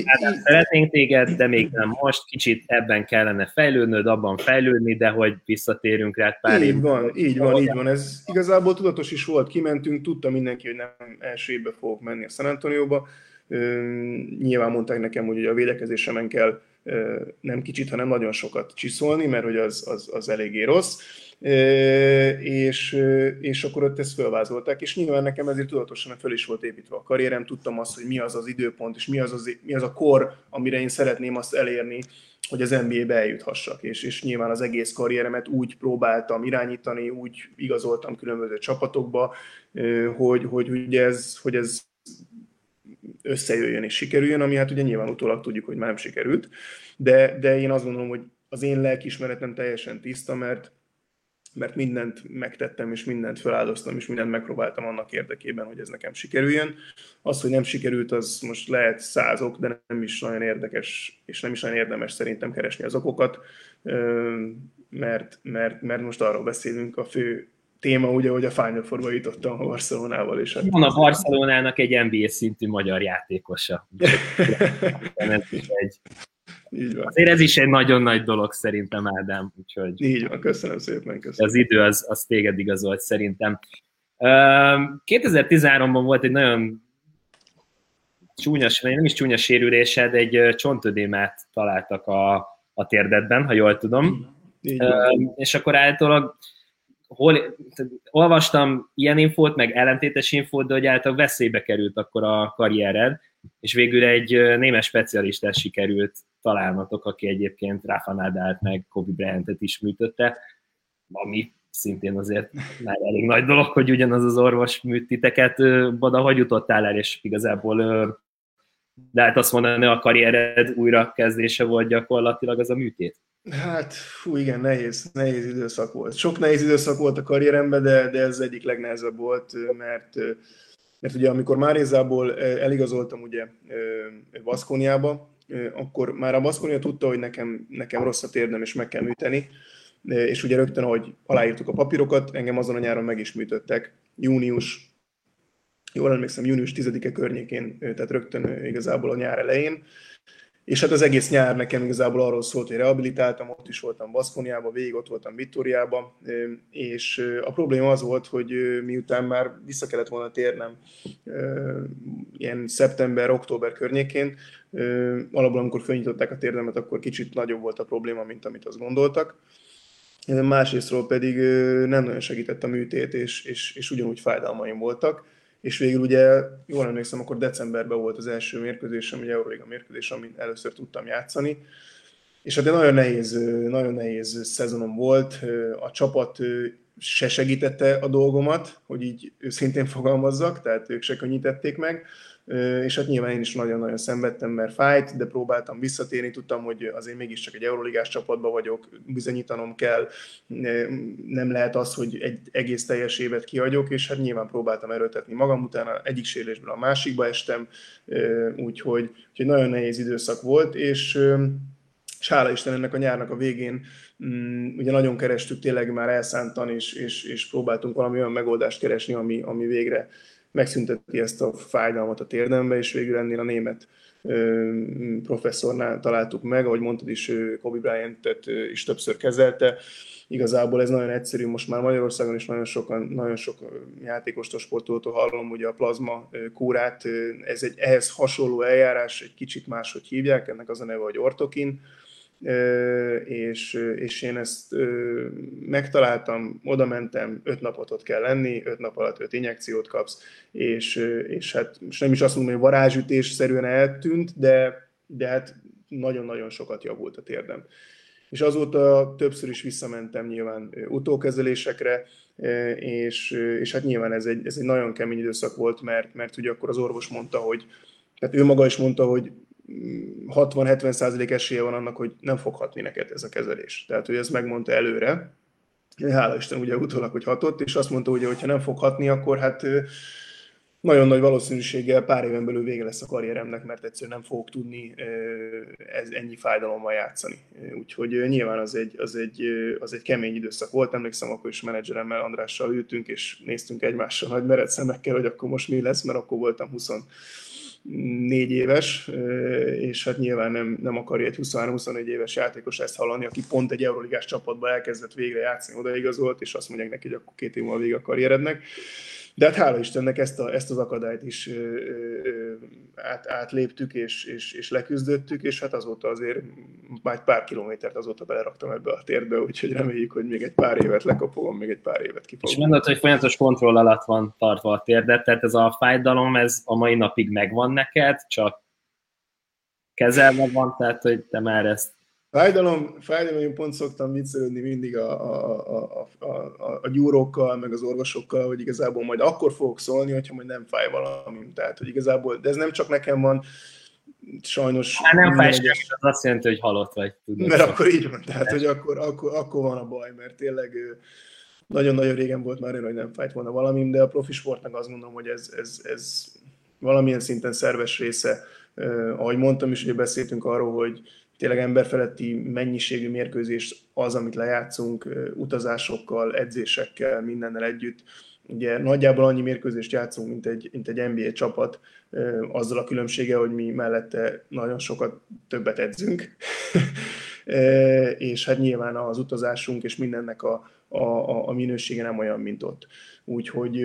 hát szeretnénk téged, de még nem most, kicsit ebben kellene fejlődnöd, abban fejlődni, de hogy visszatérünk rá pár Így van, így van, így van. Ez igazából tudatos is volt, kimentünk, tudta mindenki, hogy nem első évbe fogok menni a San Antonioba. Nyilván mondták nekem, hogy a védekezésemen kell nem kicsit, hanem nagyon sokat csiszolni, mert hogy az, az, az eléggé rossz. És, és akkor ott ezt felvázolták, és nyilván nekem ezért tudatosan föl is volt építve a karrierem, tudtam azt, hogy mi az az időpont, és mi az, az, mi az a kor, amire én szeretném azt elérni, hogy az NBA-be eljuthassak, és, és nyilván az egész karrieremet úgy próbáltam irányítani, úgy igazoltam különböző csapatokba, hogy, hogy, hogy, ez, hogy ez összejöjjön és sikerüljön, ami hát ugye nyilván utólag tudjuk, hogy már nem sikerült, de, de én azt gondolom, hogy az én lelkismeretem teljesen tiszta, mert mert mindent megtettem, és mindent feláldoztam, és mindent megpróbáltam annak érdekében, hogy ez nekem sikerüljön. Az, hogy nem sikerült, az most lehet százok, de nem is nagyon érdekes, és nem is nagyon érdemes szerintem keresni az okokat, mert, mert, mert most arról beszélünk, a fő téma ugye, hogy a Final Four-ba jutottam a Barcelonával. És Van a Barcelonának egy NBA szintű magyar játékosa. ez is egy így van. Azért ez is egy nagyon nagy dolog szerintem, Ádám. Úgyhogy Így van, köszönöm szépen. Köszönöm. Az idő az, az téged igazolt szerintem. 2013-ban volt egy nagyon csúnya, nem is csúnya sérülése, de egy csontödémát találtak a, a térdetben, ha jól tudom. Így és akkor általában hol, olvastam ilyen infót, meg ellentétes infót, de hogy általában veszélybe került akkor a karriered, és végül egy némes specialistás sikerült találnatok, aki egyébként Rafa Nadált meg Kobe Bryantet is műtötte, ami szintén azért már elég nagy dolog, hogy ugyanaz az orvos műt titeket, oda hogy jutottál el, és igazából de hát azt mondani, a karriered újra kezdése volt gyakorlatilag az a műtét. Hát, fú, igen, nehéz, nehéz időszak volt. Sok nehéz időszak volt a karrieremben, de, de ez egyik legnehezebb volt, mert, mert ugye amikor Márézából eligazoltam ugye Baszkóniába, akkor már a Baszkónia tudta, hogy nekem, nekem rossz a térdem, és meg kell műteni, és ugye rögtön, ahogy aláírtuk a papírokat, engem azon a nyáron meg is műtöttek. Június, jól emlékszem, június 10-e környékén, tehát rögtön igazából a nyár elején, és hát az egész nyár nekem igazából arról szólt, hogy rehabilitáltam, ott is voltam Baszkoniában, végig ott voltam Vittoriában, és a probléma az volt, hogy miután már vissza kellett volna térnem ilyen szeptember-október környékén, alapból amikor felnyitották a térdemet, akkor kicsit nagyobb volt a probléma, mint amit azt gondoltak. Másrésztről pedig nem nagyon segített a műtét, és, és, és ugyanúgy fájdalmaim voltak és végül ugye, jól emlékszem, akkor decemberben volt az első mérkőzésem, ugye Euróliga mérkőzés, amit először tudtam játszani, és hát egy nagyon nehéz, nagyon nehéz szezonom volt, a csapat se segítette a dolgomat, hogy így őszintén fogalmazzak, tehát ők se könnyítették meg, és hát nyilván én is nagyon-nagyon szenvedtem, mert fájt, de próbáltam visszatérni, tudtam, hogy azért mégiscsak egy Euroligás csapatban vagyok, bizonyítanom kell, nem lehet az, hogy egy egész teljes évet kihagyok, és hát nyilván próbáltam erőltetni magam, utána egyik sérülésből a másikba estem, úgyhogy, úgyhogy nagyon nehéz időszak volt, és és hála Isten ennek a nyárnak a végén mm, ugye nagyon kerestük tényleg már elszántan, és, és, és próbáltunk valami olyan megoldást keresni, ami, ami végre megszünteti ezt a fájdalmat a térdembe, és végül ennél a német professzornál találtuk meg, ahogy mondtad is, Kobe Bryant-et is többször kezelte. Igazából ez nagyon egyszerű, most már Magyarországon is nagyon, sokan, nagyon sok játékostól, sportolótól hallom, ugye a plazma kúrát, ez egy ehhez hasonló eljárás, egy kicsit máshogy hívják, ennek az a neve, hogy ortokin, és, és én ezt megtaláltam, oda mentem, öt napot ott kell lenni, öt nap alatt öt injekciót kapsz, és, és hát most nem is azt mondom, hogy varázsütés szerűen eltűnt, de, de hát nagyon-nagyon sokat javult a térdem. És azóta többször is visszamentem nyilván utókezelésekre, és, és hát nyilván ez egy, ez egy nagyon kemény időszak volt, mert, mert ugye akkor az orvos mondta, hogy tehát ő maga is mondta, hogy 60-70 százalék esélye van annak, hogy nem fog hatni neked ez a kezelés. Tehát, hogy ezt megmondta előre, hála Isten ugye utólag, hogy hatott, és azt mondta, hogy ha nem fog hatni, akkor hát nagyon nagy valószínűséggel pár éven belül vége lesz a karrieremnek, mert egyszerűen nem fogok tudni ez, ennyi fájdalommal játszani. Úgyhogy nyilván az egy, az, egy, az egy kemény időszak volt. Emlékszem, akkor is menedzseremmel, Andrással ültünk, és néztünk egymással nagy mered szemekkel, hogy akkor most mi lesz, mert akkor voltam 20 négy éves, és hát nyilván nem, nem akarja egy 23-24 éves játékos ezt hallani, aki pont egy Euroligás csapatba elkezdett végre játszani, odaigazolt, és azt mondják neki, hogy akkor két év múlva vége a karrierednek. De hát hála Istennek ezt, a, ezt az akadályt is ö, ö, át, átléptük és, és, és leküzdöttük, és hát azóta azért már egy pár kilométert azóta beleraktam ebbe a térbe, úgyhogy reméljük, hogy még egy pár évet lekapolom, még egy pár évet kifogom. És mondod, hogy folyamatos kontroll alatt van tartva a térdet, tehát ez a fájdalom, ez a mai napig megvan neked, csak kezelve van, tehát hogy te már ezt Fájdalom, fájdalom, én pont szoktam viccelődni mindig a, a, a, a, a, gyúrókkal, meg az orvosokkal, hogy igazából majd akkor fogok szólni, hogyha majd nem fáj valami. Tehát, hogy igazából, de ez nem csak nekem van, sajnos... Hát nem fáj sem, az azt jelenti, hogy halott vagy. Tudod, mert akkor így van, tehát, hogy akkor, akkor, akkor van a baj, mert tényleg nagyon-nagyon régen volt már hogy nem fájt volna valami, de a profi sportnak azt mondom, hogy ez, ez, ez valamilyen szinten szerves része. Ahogy mondtam is, hogy beszéltünk arról, hogy tényleg emberfeletti mennyiségű mérkőzés az, amit lejátszunk utazásokkal, edzésekkel, mindennel együtt. Ugye nagyjából annyi mérkőzést játszunk, mint egy, mint egy NBA csapat, azzal a különbsége, hogy mi mellette nagyon sokat többet edzünk. és hát nyilván az utazásunk és mindennek a, a, a minősége nem olyan, mint ott. Úgyhogy,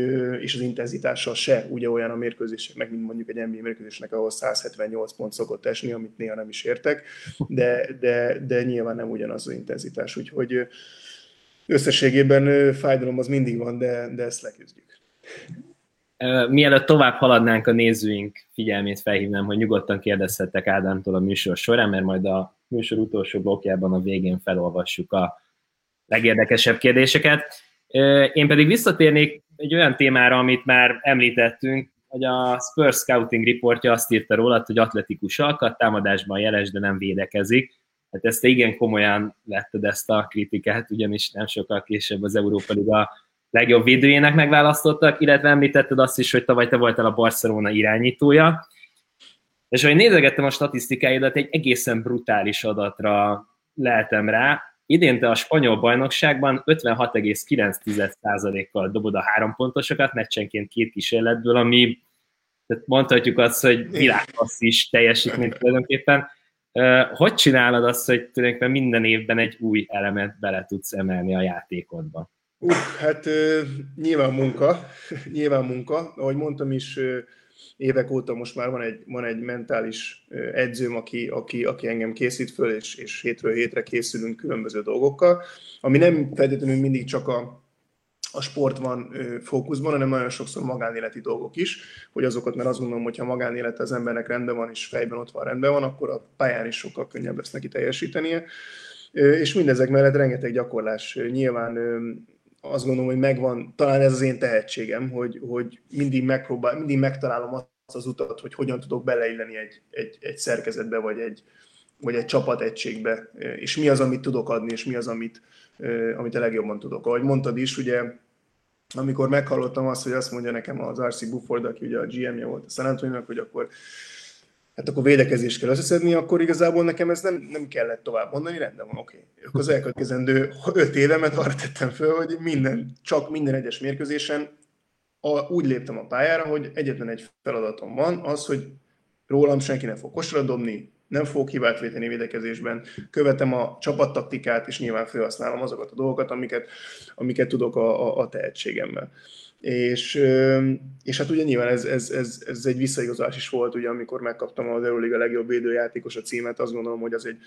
és az intenzitása se ugye olyan a mérkőzéseknek, mint mondjuk egy NBA mérkőzésnek, ahol 178 pont szokott esni, amit néha nem is értek, de, de, de nyilván nem ugyanaz az intenzitás. Úgyhogy összességében fájdalom az mindig van, de, de ezt leküzdjük. Mielőtt tovább haladnánk a nézőink figyelmét felhívnám, hogy nyugodtan kérdezhettek Ádámtól a műsor során, mert majd a műsor utolsó blokkjában a végén felolvassuk a legérdekesebb kérdéseket. Én pedig visszatérnék egy olyan témára, amit már említettünk, hogy a Spurs Scouting reportja azt írta róla, hogy atletikus alkat, támadásban jeles, de nem védekezik. Hát ezt igen komolyan vetted ezt a kritikát, ugyanis nem sokkal később az Európa Liga legjobb védőjének megválasztottak, illetve említetted azt is, hogy tavaly te voltál a Barcelona irányítója. És ahogy nézegettem a statisztikáidat, egy egészen brutális adatra lehetem rá. Idén te a spanyol bajnokságban 56,9%-kal dobod a három pontosokat, meccsenként két kísérletből, ami tehát mondhatjuk azt, hogy világklasszis teljesítmény tulajdonképpen. Hogy csinálod azt, hogy tulajdonképpen minden évben egy új elemet bele tudsz emelni a játékodba? Uh, hát nyilván munka, nyilván munka. Ahogy mondtam is, évek óta most már van egy, van egy mentális edzőm, aki, aki, aki engem készít föl, és, és hétről hétre készülünk különböző dolgokkal, ami nem feltétlenül mindig csak a, a sport van fókuszban, hanem nagyon sokszor magánéleti dolgok is, hogy azokat, mert azt gondolom, hogy ha magánélet az embernek rendben van, és fejben ott van rendben van, akkor a pályán is sokkal könnyebb lesz neki teljesítenie. És mindezek mellett rengeteg gyakorlás. Nyilván azt gondolom, hogy megvan, talán ez az én tehetségem, hogy, hogy mindig megpróbál, mindig megtalálom azt az utat, hogy hogyan tudok beleilleni egy, egy, egy szerkezetbe, vagy egy, vagy egy csapategységbe, és mi az, amit tudok adni, és mi az, amit, amit a legjobban tudok. Ahogy mondtad is, ugye, amikor meghallottam azt, hogy azt mondja nekem az R.C. Bufford, aki ugye a GM-je volt a San hogy akkor hát akkor védekezést kell összeszedni, akkor igazából nekem ez nem, nem kellett tovább mondani, rendben van, oké. Okay. Az elkövetkezendő öt évemet arra tettem föl, hogy minden, csak minden egyes mérkőzésen a, úgy léptem a pályára, hogy egyetlen egy feladatom van, az, hogy rólam senki nem fog kosra dobni, nem fogok hibát véteni védekezésben, követem a csapattaktikát, és nyilván felhasználom azokat a dolgokat, amiket, amiket tudok a, a, a tehetségemmel. És, és hát ugye nyilván ez, ez, ez, ez egy visszaigazolás is volt, ugye, amikor megkaptam az Euroliga legjobb védőjátékos a címet, azt gondolom, hogy az egy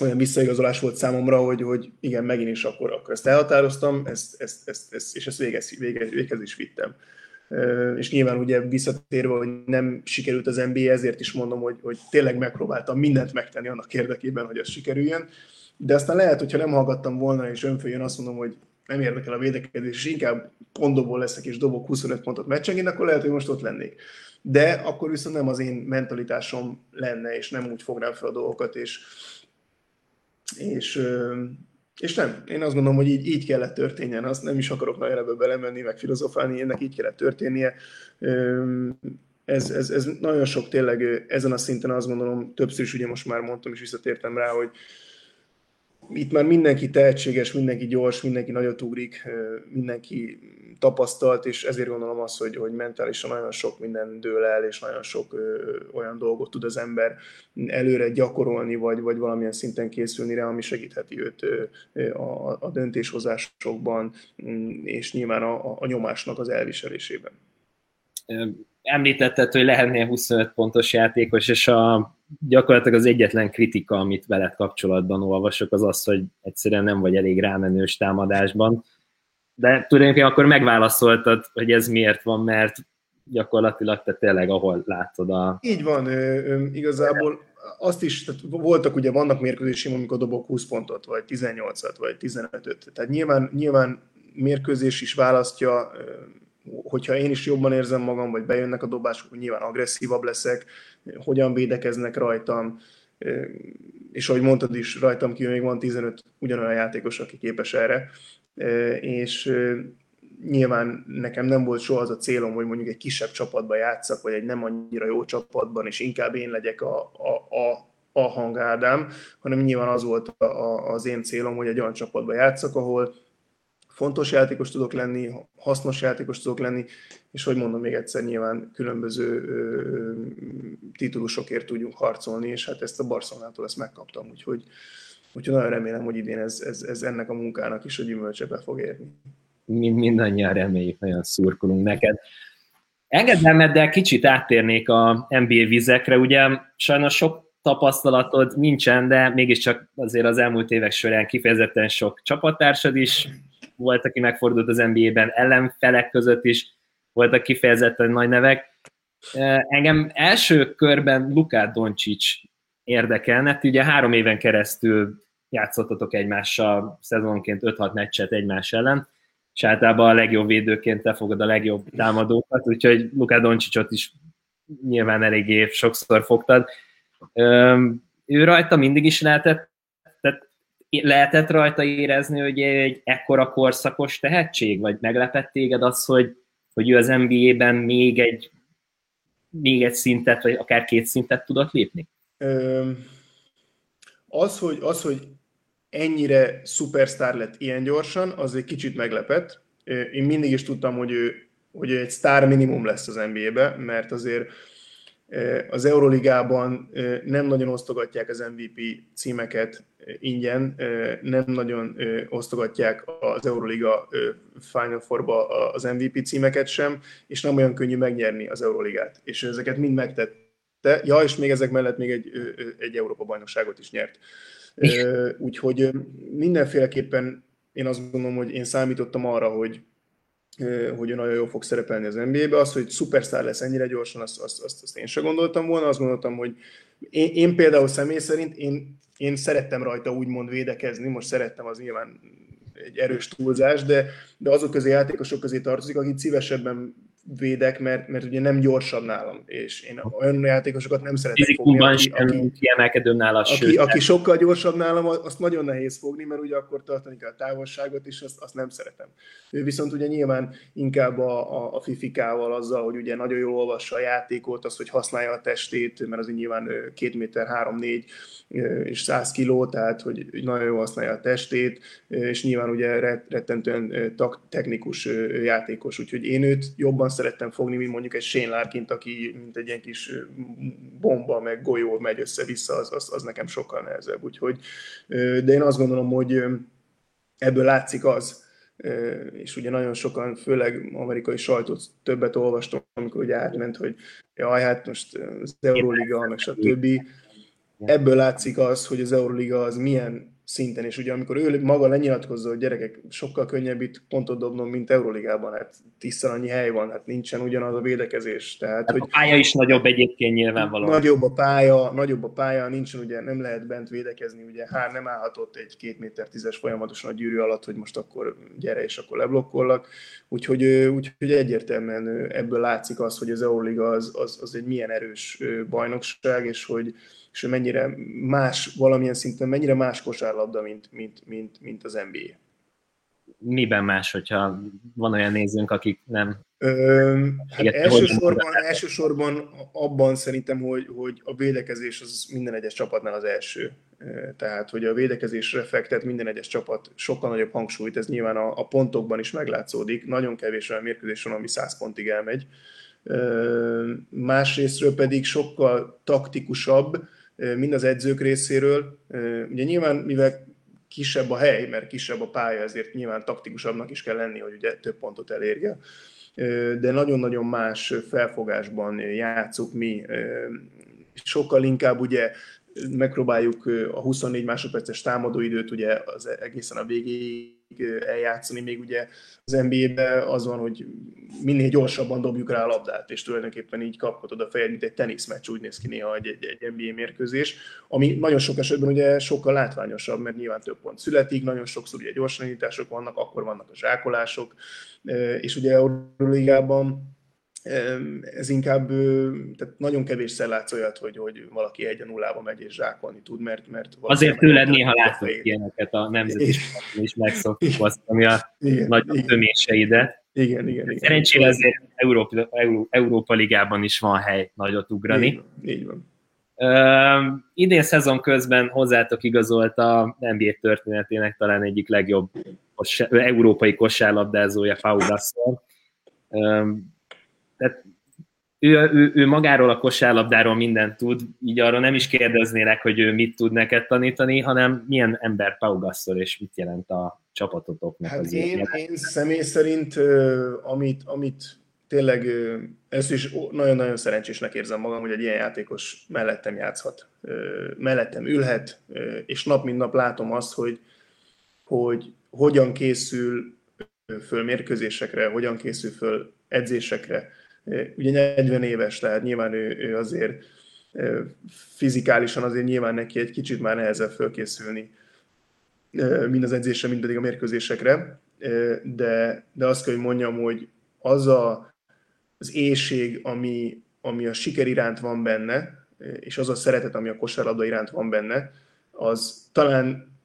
olyan visszaigazolás volt számomra, hogy, hogy igen, megint is akkor, akkor ezt elhatároztam, ezt, ezt, ezt, ezt, és ezt végez, végez, végez is vittem. És nyilván ugye visszatérve, hogy nem sikerült az NBA, ezért is mondom, hogy, hogy tényleg megpróbáltam mindent megtenni annak érdekében, hogy ez sikerüljön. De aztán lehet, hogyha nem hallgattam volna, és önfőjön azt mondom, hogy nem érdekel a védekezés, és inkább pontokból leszek és dobok 25 pontot meccsenként, akkor lehet, hogy most ott lennék. De akkor viszont nem az én mentalitásom lenne, és nem úgy fognám fel a dolgokat, és, és, és nem, én azt gondolom, hogy így, így kellett történjen, azt nem is akarok nagyon ebbe belemenni, meg filozofálni, ennek így kellett történnie. Ez, ez, ez nagyon sok tényleg ezen a szinten azt gondolom, többször is ugye most már mondtam, és visszatértem rá, hogy, itt már mindenki tehetséges, mindenki gyors, mindenki nagyot ugrik, mindenki tapasztalt, és ezért gondolom azt, hogy, hogy mentálisan nagyon sok minden dől el, és nagyon sok ö, olyan dolgot tud az ember előre gyakorolni, vagy, vagy valamilyen szinten készülni rá, ami segítheti őt ö, a, a döntéshozásokban, mm, és nyilván a, a nyomásnak az elviselésében. Említetted, hogy lehetnél 25 pontos játékos, és a gyakorlatilag az egyetlen kritika, amit veled kapcsolatban olvasok, az az, hogy egyszerűen nem vagy elég rámenős támadásban. De tulajdonképpen akkor megválaszoltad, hogy ez miért van, mert gyakorlatilag te tényleg ahol látod a... Így van, igazából azt is, tehát voltak ugye, vannak mérkőzésém, amikor dobok 20 pontot, vagy 18-at, vagy 15-öt. Tehát nyilván, nyilván mérkőzés is választja, hogyha én is jobban érzem magam, vagy bejönnek a dobások, nyilván agresszívabb leszek, hogyan védekeznek rajtam, és ahogy mondtad is, rajtam kívül még van 15 ugyanolyan játékos, aki képes erre, és nyilván nekem nem volt soha az a célom, hogy mondjuk egy kisebb csapatban játszak, vagy egy nem annyira jó csapatban, és inkább én legyek a, a, a, a hangádám, hanem nyilván az volt a, a, az én célom, hogy egy olyan csapatban játszak, ahol fontos játékos tudok lenni, hasznos játékos tudok lenni, és hogy mondom még egyszer, nyilván különböző ö, titulusokért tudjunk harcolni, és hát ezt a Barcelonától ezt megkaptam, úgyhogy, úgyhogy nagyon remélem, hogy idén ez, ez, ez ennek a munkának is a gyümölcse be fog érni. Mind, mindannyian reméljük, nagyon szurkolunk neked. Engedelmeddel kicsit áttérnék a NBA vizekre, ugye sajnos sok tapasztalatod nincsen, de mégiscsak azért az elmúlt évek során kifejezetten sok csapattársad is volt, aki megfordult az NBA-ben, ellenfelek között is voltak kifejezetten nagy nevek. Engem első körben Luká Doncsics érdekelne, ugye három éven keresztül játszottatok egymással szezonként 5-6 meccset egymás ellen, és általában a legjobb védőként te fogod a legjobb támadókat, úgyhogy Luká Doncsicsot is nyilván eléggé sokszor fogtad. Ő rajta mindig is lehetett, lehetett rajta érezni, hogy egy ekkora korszakos tehetség, vagy meglepett téged az, hogy, hogy ő az NBA-ben még egy, még egy szintet, vagy akár két szintet tudott lépni? Az, hogy, az, hogy ennyire szupersztár lett ilyen gyorsan, az egy kicsit meglepett. Én mindig is tudtam, hogy ő, hogy egy sztár minimum lesz az NBA-be, mert azért az Euroligában nem nagyon osztogatják az MVP címeket ingyen, nem nagyon osztogatják az Euroliga Final Four-ba az MVP címeket sem, és nem olyan könnyű megnyerni az Euroligát. És ezeket mind megtette. Ja, és még ezek mellett még egy, egy Európa-bajnokságot is nyert. Úgyhogy mindenféleképpen én azt gondolom, hogy én számítottam arra, hogy, hogy ő nagyon jól fog szerepelni az NBA-be. Az, hogy szupersztár lesz ennyire gyorsan, azt, azt, azt, azt én sem gondoltam volna. Azt gondoltam, hogy én, én például személy szerint én, én szerettem rajta úgymond védekezni, most szerettem az nyilván egy erős túlzás, de, de azok közé játékosok közé tartozik, akik szívesebben védek, mert, mert ugye nem gyorsabb nálam, és én olyan játékosokat nem szeretek fogni, aki, aki, kiemelkedő nála, aki, sőt, aki sokkal gyorsabb nálam, azt nagyon nehéz fogni, mert ugye akkor tartani kell a távolságot, és azt, azt nem szeretem. Ő viszont ugye nyilván inkább a, a, a fifikával azzal, hogy ugye nagyon jól olvassa a játékot, az, hogy használja a testét, mert az nyilván 2 méter 3-4 és 100 kiló, tehát hogy nagyon jól használja a testét, és nyilván ugye rettentően technikus játékos, úgyhogy én őt jobban szerettem fogni, mint mondjuk egy Shane Larkint, aki mint egy ilyen kis bomba, meg golyó megy össze-vissza, az, az, az nekem sokkal nehezebb. Úgyhogy, de én azt gondolom, hogy ebből látszik az, és ugye nagyon sokan, főleg amerikai sajtót többet olvastam, amikor ugye átment, hogy jaj, hát most az Euroliga, meg stb. Ebből látszik az, hogy az Euroliga az milyen szinten, és ugye amikor ő maga lenyilatkozza, hogy gyerekek, sokkal könnyebb itt pontot dobnom, mint Euróligában, hát tízszer annyi hely van, hát nincsen ugyanaz a védekezés. Tehát, hát hogy a pálya is nagyobb egyébként nyilvánvalóan. Nagyobb a pálya, nagyobb a pálya, nincsen ugye, nem lehet bent védekezni, ugye hát nem állhatott egy két méter tízes folyamatosan a gyűrű alatt, hogy most akkor gyere és akkor leblokkollak. Úgyhogy, úgyhogy egyértelműen ebből látszik az, hogy az Euróliga az, az, az egy milyen erős bajnokság, és hogy, és mennyire más, valamilyen szinten mennyire más kosárlabda, mint, mint, mint, mint az NBA. Miben más, hogyha van olyan nézőnk, akik nem Ö, hát elsősorban, elsősorban abban szerintem, hogy, hogy a védekezés az minden egyes csapatnál az első. Tehát, hogy a védekezésre fektet minden egyes csapat sokkal nagyobb hangsúlyt, ez nyilván a, a pontokban is meglátszódik. Nagyon kevés olyan mérkőzés van, ami 100 pontig elmegy. Másrésztről pedig sokkal taktikusabb, mind az edzők részéről. Ugye nyilván, mivel kisebb a hely, mert kisebb a pálya, ezért nyilván taktikusabbnak is kell lenni, hogy ugye több pontot elérje. De nagyon-nagyon más felfogásban játszunk mi. Sokkal inkább ugye megpróbáljuk a 24 másodperces támadóidőt ugye az egészen a végéig eljátszani, még ugye az NBA-ben az van, hogy minél gyorsabban dobjuk rá a labdát, és tulajdonképpen így kaphatod a fejed, mint egy teniszmeccs, úgy néz ki néha egy, egy, egy NBA mérkőzés, ami nagyon sok esetben ugye sokkal látványosabb, mert nyilván több pont születik, nagyon sokszor ugye gyorsanítások vannak, akkor vannak a zsákolások, és ugye Euróligában ez inkább, tehát nagyon kevés látsz olyat, hogy, hogy valaki egy a nullába megy és zsákolni tud, mert... mert Azért tőled néha látok ilyeneket a nemzeti is megszoktuk azt, ami a igen, nagy töméseidet. Igen, igen, igen. Szerencsére azért Európa, Európa Ligában is van hely nagyot ugrani. Így van. Így van. Uh, idén szezon közben hozzátok igazolt a NBA történetének talán egyik legjobb kos- európai kosárlabdázója, Pau Gasol. Uh, tehát ő, ő, ő magáról a kosárlabdáról mindent tud, így arra nem is kérdeznének, hogy ő mit tud neked tanítani, hanem milyen ember Pau Gasol, és mit jelent a csapatotoknak. Hát az én, én személy szerint, amit, amit tényleg ezt is nagyon-nagyon szerencsésnek érzem magam, hogy egy ilyen játékos mellettem játszhat, mellettem ülhet, és nap mint nap látom azt, hogy, hogy hogyan készül föl mérkőzésekre, hogyan készül föl edzésekre. Ugye 40 éves, tehát nyilván ő, ő azért fizikálisan azért nyilván neki egy kicsit már nehezebb fölkészülni mind az edzésre, mind pedig a mérkőzésekre, de, de azt kell, hogy mondjam, hogy az a, az éjség, ami, ami a siker iránt van benne, és az a szeretet, ami a kosárlabda iránt van benne, az talán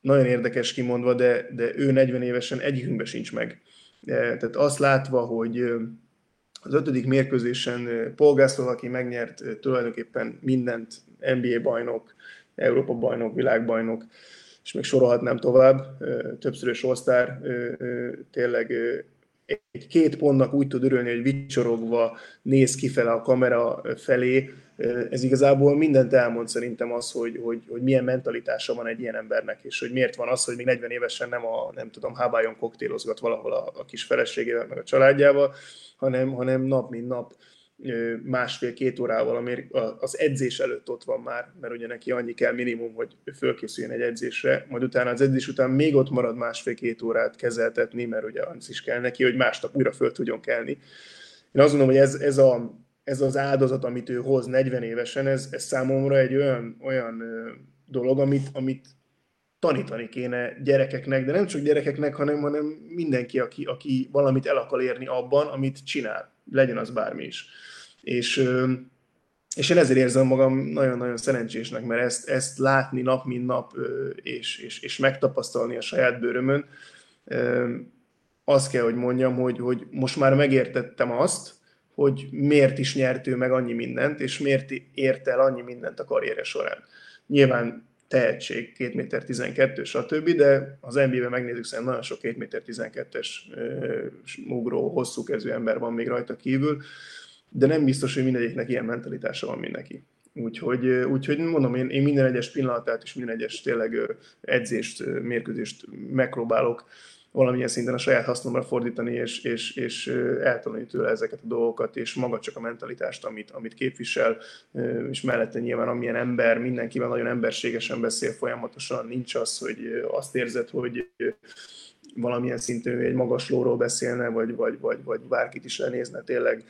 nagyon érdekes kimondva, de, de ő 40 évesen egyikünkben sincs meg. Tehát azt látva, hogy az ötödik mérkőzésen Paul aki megnyert tulajdonképpen mindent, NBA bajnok, Európa bajnok, világbajnok, és még sorolhatnám tovább, többszörös osztár, tényleg egy két pontnak úgy tud örülni, hogy vicsorogva néz kifele a kamera felé, ez igazából mindent elmond szerintem az, hogy, hogy, hogy milyen mentalitása van egy ilyen embernek, és hogy miért van az, hogy még 40 évesen nem a, nem tudom, hábájon koktélozgat valahol a, a kis feleségével, meg a családjával, hanem, hanem nap mint nap másfél-két órával az edzés előtt ott van már, mert ugye neki annyi kell minimum, hogy fölkészüljön egy edzésre, majd utána az edzés után még ott marad másfél-két órát kezeltetni, mert ugye az is kell neki, hogy másnap újra föl tudjon kelni. Én azt gondolom, hogy ez, ez, a, ez az áldozat, amit ő hoz 40 évesen, ez, ez számomra egy olyan, olyan dolog, amit, amit tanítani kéne gyerekeknek, de nem csak gyerekeknek, hanem, hanem mindenki, aki, aki valamit el akar érni abban, amit csinál, legyen az bármi is. És, és én ezért érzem magam nagyon-nagyon szerencsésnek, mert ezt, ezt látni nap, mint nap, és, és, és megtapasztalni a saját bőrömön, azt kell, hogy mondjam, hogy, hogy most már megértettem azt, hogy miért is nyert ő meg annyi mindent, és miért ért el annyi mindent a karriere során. Nyilván tehetség, 2 méter 12, stb., de az NBA-ben megnézzük, szerintem nagyon sok 2 méter 12-es ugró, hosszú kezű ember van még rajta kívül, de nem biztos, hogy mindegyiknek ilyen mentalitása van, mint neki. Úgyhogy, úgyhogy mondom, én, én minden egyes pillanatát és minden egyes tényleg edzést, mérkőzést megpróbálok valamilyen szinten a saját hasznomra fordítani, és, és, és eltanulni tőle ezeket a dolgokat, és maga csak a mentalitást, amit, amit képvisel, és mellette nyilván amilyen ember, mindenkivel nagyon emberségesen beszél folyamatosan, nincs az, hogy azt érzed, hogy valamilyen szintű egy magas lóról beszélne, vagy, vagy, vagy, vagy bárkit is lenézne, tényleg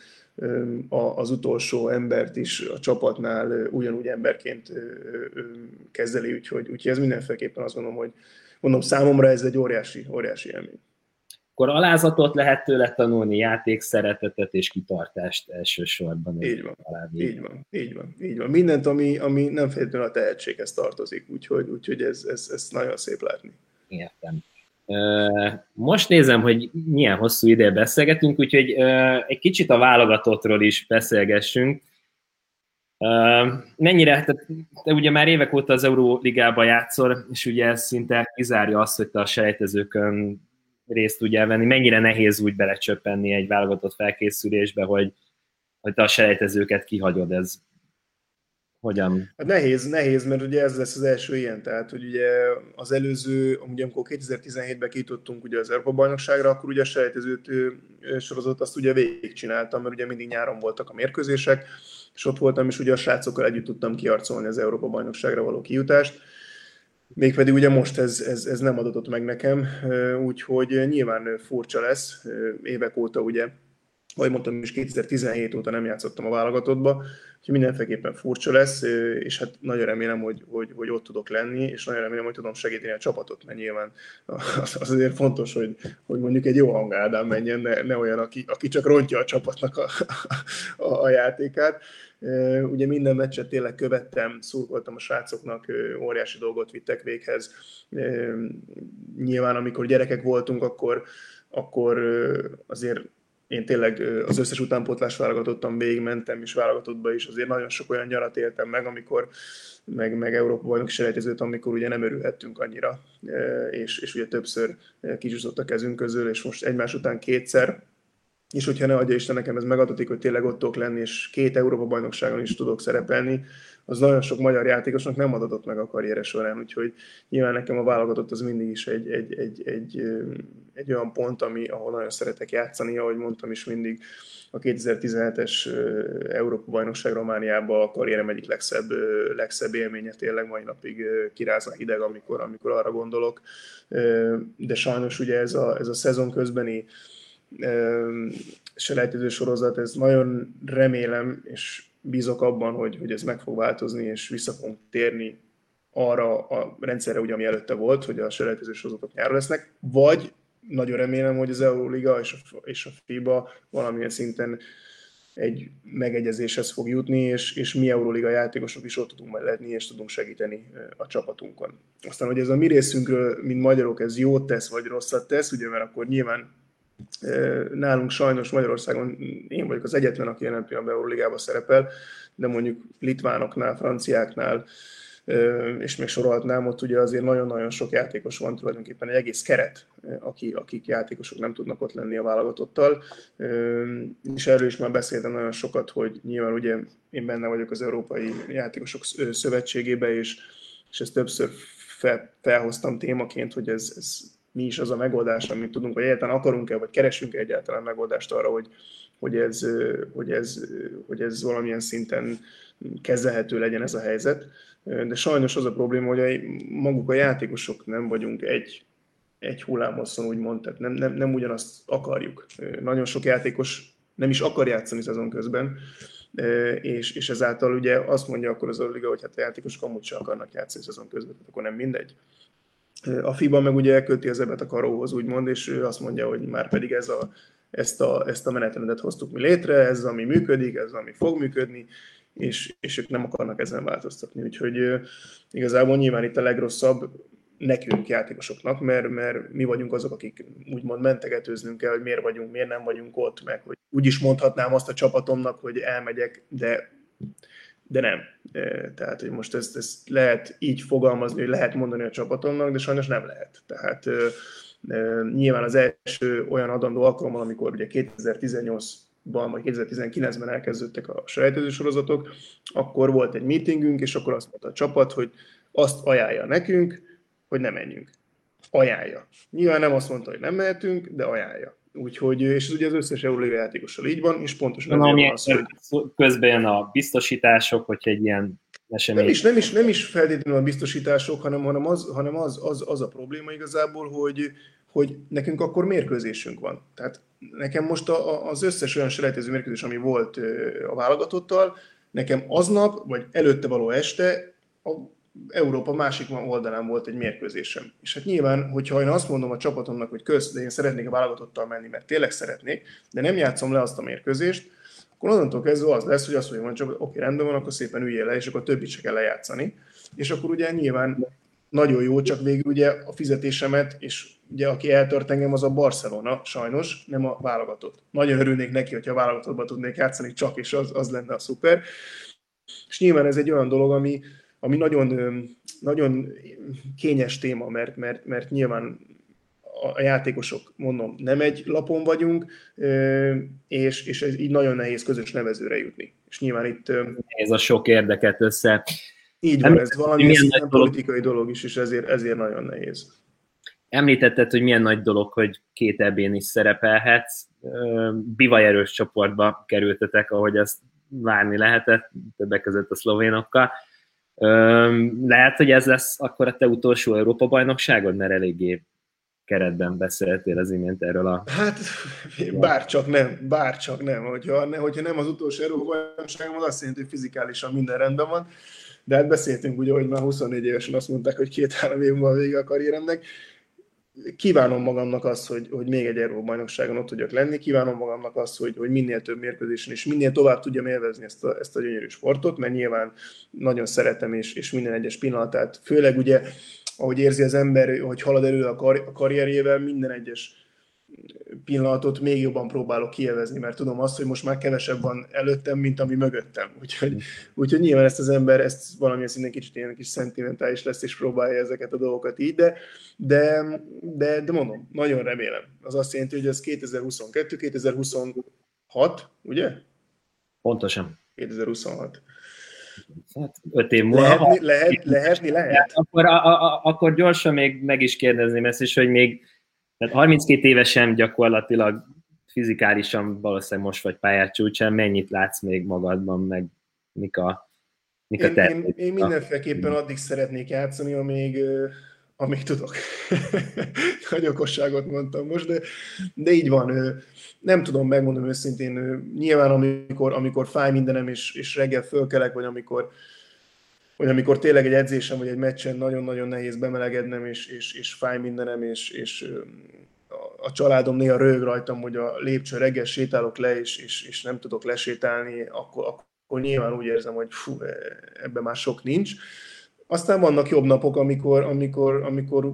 az utolsó embert is a csapatnál ugyanúgy emberként kezeli, úgyhogy, úgyhogy ez mindenféleképpen azt gondolom, hogy mondom, számomra ez egy óriási, óriási élmény. Akkor alázatot lehet tőle tanulni, játék szeretetet és kitartást elsősorban. Így van, így van, így van, így van. Mindent, ami, ami nem feltétlenül a tehetséghez tartozik, úgyhogy, úgyhogy ez, ez, ez nagyon szép látni. Értem. Most nézem, hogy milyen hosszú ideje beszélgetünk, úgyhogy egy kicsit a válogatottról is beszélgessünk. Mennyire, te, te ugye már évek óta az Euróligában játszol, és ugye ez szinte kizárja azt, hogy te a sejtezőkön részt tudjál venni. Mennyire nehéz úgy belecsöppenni egy válogatott felkészülésbe, hogy, hogy te a sejtezőket kihagyod, ez hogyan? Hát nehéz, nehéz, mert ugye ez lesz az első ilyen, tehát hogy ugye az előző, ugye amikor 2017-ben kitudtunk ugye az Európa bajnokságra, akkor ugye a sejtezőt sorozat azt ugye végigcsináltam, mert ugye mindig nyáron voltak a mérkőzések, és ott voltam, és ugye a srácokkal együtt tudtam kiarcolni az Európa bajnokságra való kijutást. Mégpedig ugye most ez, ez, ez nem adatott meg nekem, úgyhogy nyilván furcsa lesz, évek óta ugye, ahogy mondtam is 2017 óta nem játszottam a válogatottba, Úgyhogy mindenféleképpen furcsa lesz, és hát nagyon remélem, hogy, hogy, hogy ott tudok lenni, és nagyon remélem, hogy tudom segíteni a csapatot, mert nyilván az, az azért fontos, hogy, hogy mondjuk egy jó hangádán menjen, ne, ne olyan, aki, aki csak rontja a csapatnak a, a, a játékát. Ugye minden meccset tényleg követtem, szurkoltam a srácoknak, óriási dolgot vittek véghez. Nyilván, amikor gyerekek voltunk, akkor, akkor azért én tényleg az összes utánpótlás válogatottam, végigmentem, és válogatottba is. Azért nagyon sok olyan nyarat éltem meg, amikor meg, meg Európa bajnoki selejtezőt, amikor ugye nem örülhettünk annyira, és, és ugye többször kicsúszott a kezünk közül, és most egymás után kétszer, és hogyha ne adja Isten nekem ez megadatik, hogy tényleg ott tudok lenni, és két Európa bajnokságon is tudok szerepelni, az nagyon sok magyar játékosnak nem adatott meg a karriere során, úgyhogy nyilván nekem a válogatott az mindig is egy, egy, egy, egy, egy olyan pont, ami, ahol nagyon szeretek játszani, ahogy mondtam is mindig, a 2017-es Európa bajnokság Romániában a karrierem egyik legszebb, legszebb élménye tényleg mai napig kiráz a hideg, amikor, amikor arra gondolok. De sajnos ugye ez a, ez a szezon közbeni selejtező sorozat, ez nagyon remélem, és bízok abban, hogy, hogy ez meg fog változni, és vissza fogunk térni arra a rendszerre, ugye, ami előtte volt, hogy a selejtező sorozatok nyáron lesznek, vagy nagyon remélem, hogy az Euroliga és a, és a FIBA valamilyen szinten egy megegyezéshez fog jutni, és, és mi Euroliga játékosok is ott tudunk majd lenni, és tudunk segíteni a csapatunkon. Aztán, hogy ez a mi részünkről, mint magyarok, ez jót tesz, vagy rosszat tesz, ugye, mert akkor nyilván Nálunk sajnos Magyarországon én vagyok az egyetlen, aki jelen pillanatban Euróligába szerepel, de mondjuk litvánoknál, franciáknál, és még sorolhatnám, ott ugye azért nagyon-nagyon sok játékos van, tulajdonképpen egy egész keret, aki, akik játékosok nem tudnak ott lenni a válogatottal. És erről is már beszéltem nagyon sokat, hogy nyilván ugye én benne vagyok az Európai Játékosok Szövetségébe, és, és ezt többször fel, felhoztam témaként, hogy ez, ez mi is az a megoldás, amit tudunk, vagy egyáltalán akarunk-e, vagy keresünk-e egyáltalán megoldást arra, hogy, hogy, ez, hogy, ez, hogy ez valamilyen szinten kezelhető legyen ez a helyzet. De sajnos az a probléma, hogy a, maguk a játékosok nem vagyunk egy, egy hullámosszon, úgymond, tehát nem, nem, nem ugyanazt akarjuk. Nagyon sok játékos nem is akar játszani szezon közben, és, és ezáltal ugye azt mondja akkor az Liga, hogy hát a játékosok amúgy sem akarnak játszani szezon közben, akkor nem mindegy. A FIBA meg ugye elköti az ebet a karóhoz, úgymond, és ő azt mondja, hogy már pedig ez a, ezt, a, ezt a menetrendet hoztuk mi létre, ez ami működik, ez ami fog működni, és, és ők nem akarnak ezen változtatni. Úgyhogy igazából nyilván itt a legrosszabb nekünk játékosoknak, mert, mert mi vagyunk azok, akik úgymond mentegetőznünk kell, hogy miért vagyunk, miért nem vagyunk ott, meg hogy úgy is mondhatnám azt a csapatomnak, hogy elmegyek, de de nem. Tehát, hogy most ezt, ezt lehet így fogalmazni, hogy lehet mondani a csapatomnak, de sajnos nem lehet. Tehát nyilván az első olyan adandó alkalommal, amikor ugye 2018-ban vagy 2019-ben elkezdődtek a sejtező sorozatok, akkor volt egy meetingünk, és akkor azt mondta a csapat, hogy azt ajánlja nekünk, hogy ne menjünk. Ajánlja. Nyilván nem azt mondta, hogy nem mehetünk, de ajánlja. Úgyhogy, és ez ugye az összes Euróliga játékossal így van, és pontosan nem van az, hogy... Közben a biztosítások, hogy egy ilyen esemény... Nem is, nem is, nem is feltétlenül a biztosítások, hanem, hanem, az, hanem az, az, az, a probléma igazából, hogy, hogy nekünk akkor mérkőzésünk van. Tehát nekem most a, az összes olyan selejtező mérkőzés, ami volt a válogatottal, nekem aznap, vagy előtte való este a Európa másik oldalán volt egy mérkőzésem. És hát nyilván, hogyha én azt mondom a csapatomnak, hogy kösz, de én szeretnék a válogatottal menni, mert tényleg szeretnék, de nem játszom le azt a mérkőzést, akkor onnantól kezdve az lesz, hogy azt mondja, hogy csak oké, rendben van, akkor szépen üljél le, és akkor a többit se kell lejátszani. És akkor ugye nyilván nagyon jó, csak végül ugye a fizetésemet, és ugye aki eltört engem, az a Barcelona, sajnos, nem a válogatott. Nagyon örülnék neki, hogyha a válogatottban tudnék játszani csak, és az, az lenne a szuper. És nyilván ez egy olyan dolog, ami, ami nagyon, nagyon kényes téma, mert, mert, mert nyilván a játékosok, mondom, nem egy lapon vagyunk, és, és ez így nagyon nehéz közös nevezőre jutni. És nyilván itt... Ez a sok érdeket össze. Így van, ez valami szinten politikai dolog is, és ezért, ezért nagyon nehéz. Említetted, hogy milyen nagy dolog, hogy két ebén is szerepelhetsz. Bivaj erős csoportba kerültetek, ahogy azt várni lehetett, többek között a szlovénokkal. Lehet, hogy ez lesz akkor a te utolsó Európa-bajnokságod, mert eléggé keretben beszéltél az imént erről a... Hát, bárcsak nem, bárcsak nem. Hogyha, ne, hogyha nem az utolsó Európa-bajnokságom, az azt jelenti, hogy fizikálisan minden rendben van. De hát beszéltünk ugye, hogy már 24 évesen azt mondták, hogy két-három év múlva vége a karrieremnek kívánom magamnak azt, hogy, hogy még egy Európa-bajnokságon ott tudjak lenni, kívánom magamnak azt, hogy, hogy minél több mérkőzésen és minél tovább tudjam élvezni ezt a, ezt a gyönyörű sportot, mert nyilván nagyon szeretem, és, és minden egyes pillanatát, főleg ugye, ahogy érzi az ember, hogy halad elő a, kar, a karrierjével, minden egyes pillanatot még jobban próbálok kielvezni, mert tudom azt, hogy most már kevesebb van előttem, mint ami mögöttem. Úgyhogy, úgyhogy nyilván ezt az ember, ezt valamilyen szinten kicsit ilyen kis szentimentális lesz, és próbálja ezeket a dolgokat így, de, de, de, de mondom, nagyon remélem. Az azt jelenti, hogy ez 2022, 2026, ugye? Pontosan. 2026. Hát öt év múlva. Lehetni, lehet, lehetni lehet. Akkor, a, a, akkor gyorsan még meg is kérdezném ezt is, hogy még tehát 32 évesen gyakorlatilag fizikálisan valószínűleg most vagy pályát csúcsán, mennyit látsz még magadban, meg mik a, mik a én, én, én mindenféleképpen addig szeretnék játszani, amíg, amíg tudok. Nagy okosságot mondtam most, de, de így van. Nem tudom, megmondom őszintén, nyilván amikor, amikor fáj mindenem, és, és reggel fölkelek, vagy amikor, vagy amikor tényleg egy edzésem vagy egy meccsen nagyon-nagyon nehéz bemelegednem, és, és, és fáj mindenem, és, és a családom néha röhög rajtam, hogy a lépcső reggel sétálok le, és, és, és nem tudok lesétálni, akkor, akkor nyilván úgy érzem, hogy fú, ebben már sok nincs. Aztán vannak jobb napok, amikor, amikor, amikor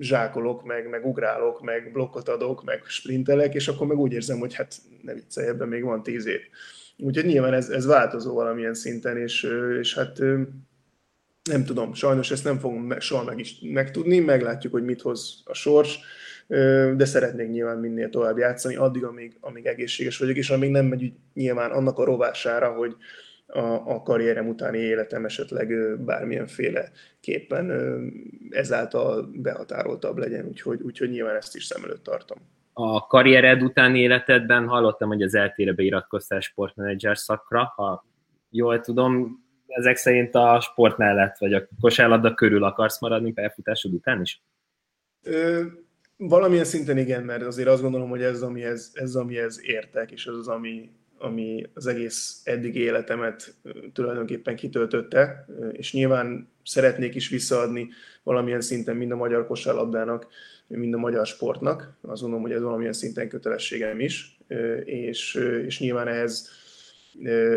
zsákolok, meg, meg ugrálok, meg blokkot adok, meg sprintelek, és akkor meg úgy érzem, hogy hát ne viccelj, ebben még van tíz év. Úgyhogy nyilván ez, ez változó valamilyen szinten, és, és hát nem tudom, sajnos ezt nem fogom soha meg is megtudni, meglátjuk, hogy mit hoz a sors, de szeretnék nyilván minél tovább játszani, addig, amíg, amíg egészséges vagyok, és amíg nem megy nyilván annak a rovására, hogy a, a karrierem utáni életem esetleg bármilyenféle képpen ezáltal behatároltabb legyen, úgyhogy, úgyhogy nyilván ezt is szem előtt tartom. A karriered utáni életedben hallottam, hogy az eltére beiratkoztál sportmenedzser szakra, ha jól tudom, ezek szerint a sport mellett, vagy a kosárlabda körül akarsz maradni pályafutásod után is? Ö, valamilyen szinten igen, mert azért azt gondolom, hogy ez, amihez, ez, amihez értek, és ez az, ami, ami az egész eddig életemet tulajdonképpen kitöltötte, és nyilván szeretnék is visszaadni valamilyen szinten mind a magyar kosárlabdának, mind a magyar sportnak. Azt gondolom, hogy ez valamilyen szinten kötelességem is, és, és nyilván ehhez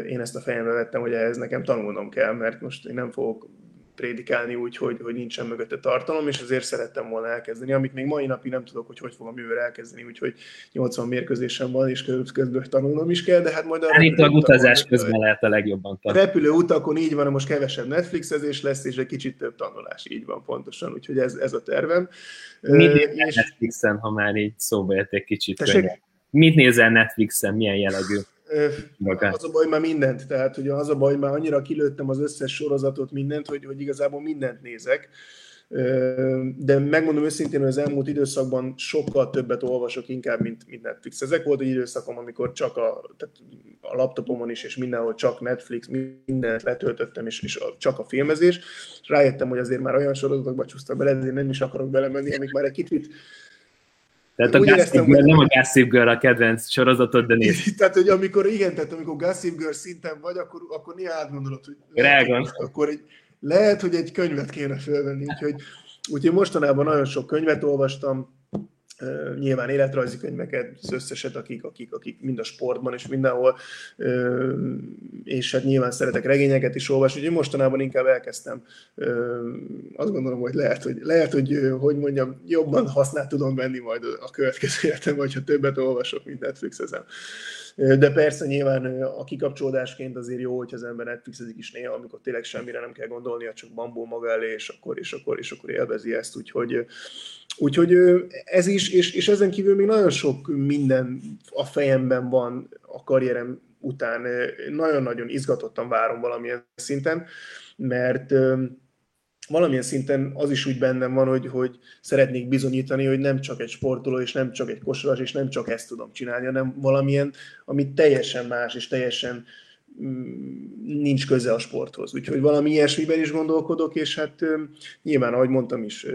én ezt a fejembe vettem, hogy ehhez nekem tanulnom kell, mert most én nem fogok prédikálni úgy, hogy, hogy nincsen mögötte tartalom, és azért szerettem volna elkezdeni, amit még mai napig nem tudok, hogy hogy fogom jövőre elkezdeni, úgyhogy 80 mérkőzésem van, és közben tanulnom is kell, de hát majd a utazás közben lehet a legjobban tanulni. Repülő utakon így van, most kevesebb Netflixezés lesz, és egy kicsit több tanulás, így van pontosan, úgyhogy ez, ez a tervem. Mit és... Netflixen, ha már így szóba egy kicsit Mit nézel Netflixen, milyen jellegű? Az a baj, már mindent, tehát ugye az a baj, már annyira kilőttem az összes sorozatot, mindent, hogy, hogy igazából mindent nézek. De megmondom őszintén, hogy az elmúlt időszakban sokkal többet olvasok inkább, mint, mint Netflix. Ezek volt egy időszakom, amikor csak a, tehát a laptopomon is, és mindenhol csak Netflix, mindent letöltöttem, és, és csak a filmezés. És rájöttem, hogy azért már olyan sorozatokba csúsztam bele, ezért nem is akarok belemenni, amik már egy kicsit tehát a Gossip Girl nem a Gossip Girl a kedvenc sorozatod, de nézd. tehát, hogy amikor igen, tehát amikor Gossip Girl szinten vagy, akkor, akkor néha átgondolod, hogy lehet, akkor egy, lehet, hogy egy könyvet kéne felvenni, úgyhogy, úgyhogy mostanában nagyon sok könyvet olvastam, nyilván életrajzi könyveket, az összeset, akik, akik, akik mind a sportban és mindenhol, és hát nyilván szeretek regényeket is olvasni, úgyhogy mostanában inkább elkezdtem. Azt gondolom, hogy lehet, hogy, lehet, hogy, hogy mondjam, jobban hasznát tudom venni majd a következő életem, hogyha többet olvasok, mint Netflix-ezem. De persze nyilván a kikapcsolódásként azért jó, hogy az ember Netflixezik is néha, amikor tényleg semmire nem kell gondolnia, csak bambul maga elé, és akkor, és akkor, és akkor élvezi ezt, úgyhogy, úgyhogy ez is, és, és ezen kívül még nagyon sok minden a fejemben van a karrierem után. Nagyon-nagyon izgatottan várom valamilyen szinten, mert valamilyen szinten az is úgy bennem van, hogy, hogy szeretnék bizonyítani, hogy nem csak egy sportoló, és nem csak egy kosaras, és nem csak ezt tudom csinálni, hanem valamilyen, ami teljesen más, és teljesen mm, nincs köze a sporthoz. Úgyhogy valami ilyesmiben is gondolkodok, és hát nyilván, ahogy mondtam is,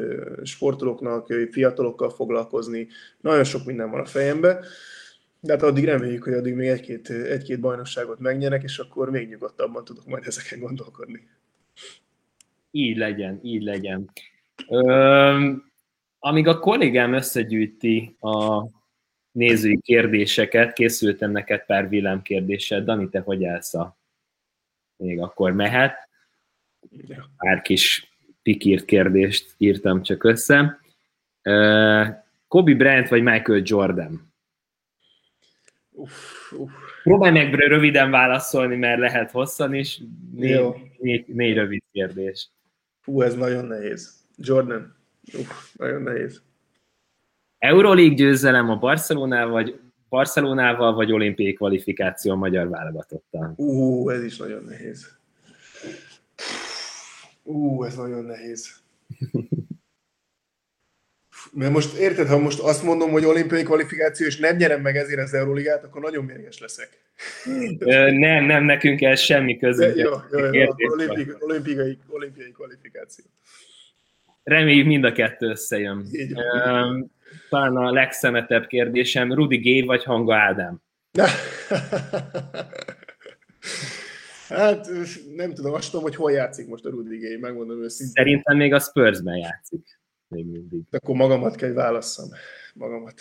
sportolóknak, fiatalokkal foglalkozni, nagyon sok minden van a fejembe, de hát addig reméljük, hogy addig még egy-két, egy-két bajnokságot megnyerek, és akkor még nyugodtabban tudok majd ezeken gondolkodni. Így legyen, így legyen. Ö, amíg a kollégám összegyűjti a nézői kérdéseket, készültem neked pár villámkérdéssel. Dani, te hogy állsz a... Még akkor mehet. Pár kis pikírt kérdést írtam csak össze. Kobe Bryant vagy Michael Jordan? Uff, uff. Próbálj meg röviden válaszolni, mert lehet hosszan is. Négy, négy, négy rövid kérdés. Hú, ez nagyon nehéz. Jordan. Uff, nagyon nehéz. Euroleague győzelem a Barcelonával, vagy Barcelonával, vagy olimpiai kvalifikáció a magyar válogatottal? Ú, ez is nagyon nehéz. Ú, ez nagyon nehéz. Mert most érted, ha most azt mondom, hogy olimpiai kvalifikáció, és nem nyerem meg ezért az Euróligát, akkor nagyon mérges leszek. nem, nem, nekünk ez semmi közünk. Jó, jó, jó, olimpiai, olimpiai, olimpiai kvalifikáció. Reméljük mind a kettő összejön. Talán a legszemetebb kérdésem, Rudi Gay vagy Hanga Ádám? hát nem tudom, azt tudom, hogy hol játszik most a Rudi Gay, megmondom őszintén. Szerintem még a Spursben játszik még mindig. De akkor magamat kell válasszam. Magamat.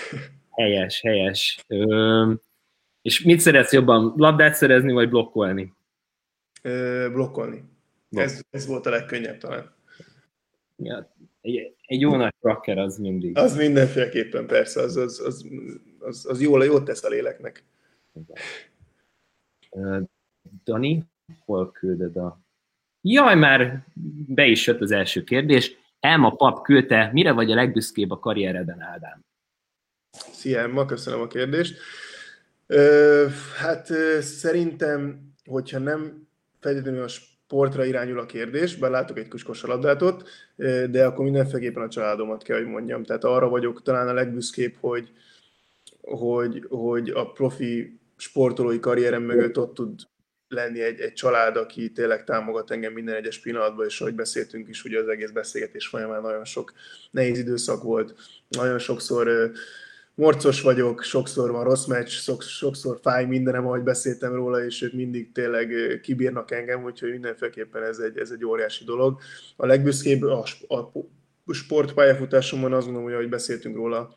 Helyes, helyes. Ö, és mit szeretsz jobban? Labdát szerezni, vagy blokkolni? Ö, blokkolni. Ez, ez volt a legkönnyebb talán. Ja, egy, egy jó nagy tracker az mindig. Az mindenféleképpen persze, az, az, az, az, az jól, jót tesz a léleknek. Dani, hol küldöd a... Jaj, már be is jött az első kérdés. Elma pap küldte, mire vagy a legbüszkébb a karriereden, Ádám? Szia, Emma, köszönöm a kérdést. Ö, hát szerintem, hogyha nem feltétlenül a sportra irányul a kérdés, bár egy kis kosarlabdátot, de akkor mindenféleképpen a családomat kell, hogy mondjam. Tehát arra vagyok talán a legbüszkébb, hogy, hogy, hogy a profi sportolói karrierem mögött ott tud lenni egy, egy család, aki tényleg támogat engem minden egyes pillanatban, és ahogy beszéltünk is, ugye az egész beszélgetés folyamán nagyon sok nehéz időszak volt, nagyon sokszor morcos vagyok, sokszor van rossz meccs, sokszor fáj mindenem, ahogy beszéltem róla, és ők mindig tényleg kibírnak engem, úgyhogy mindenféleképpen ez egy, ez egy óriási dolog. A legbüszkébb a, a sportpályafutásomban azt gondolom, hogy ahogy beszéltünk róla,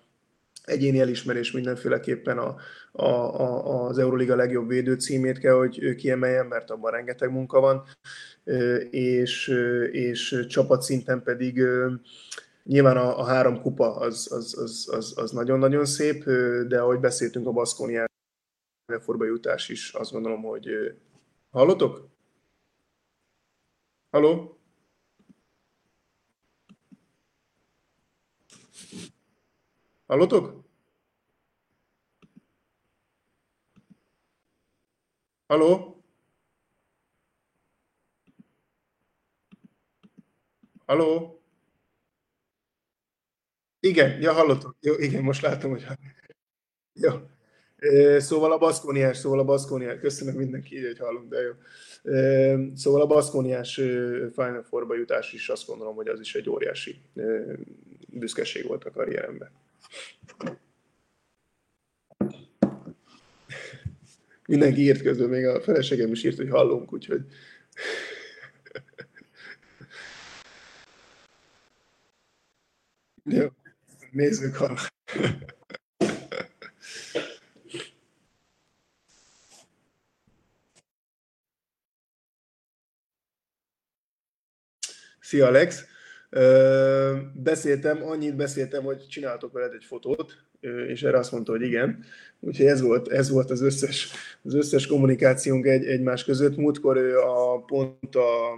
egyéni elismerés mindenféleképpen a, a, a, az Euroliga legjobb védő címét kell, hogy kiemeljen, mert abban rengeteg munka van, és, és csapatszinten pedig nyilván a, a három kupa az, az, az, az, az nagyon-nagyon szép, de ahogy beszéltünk a Baszkónián, forba jutás is, azt gondolom, hogy hallotok? Halló? Hallotok? Halló? Halló? Igen, ja, hallottok. Jó, igen, most látom, hogy... Jó. Szóval a baszkóniás, szóval a baszkóniás, köszönöm mindenki, hogy hallunk, de jó. Szóval a baszkóniás Final Four-ba jutás is azt gondolom, hogy az is egy óriási büszkeség volt a karrieremben. Mindenki írt közben, még a feleségem is írt, hogy hallunk, úgyhogy... Jó, nézzük, hallunk. Szia Alex! Beszéltem, annyit beszéltem, hogy csináltok veled egy fotót, és erre azt mondta, hogy igen. Úgyhogy ez volt, ez volt az, összes, az összes kommunikációnk egy, egymás között. Múltkor a, pont a,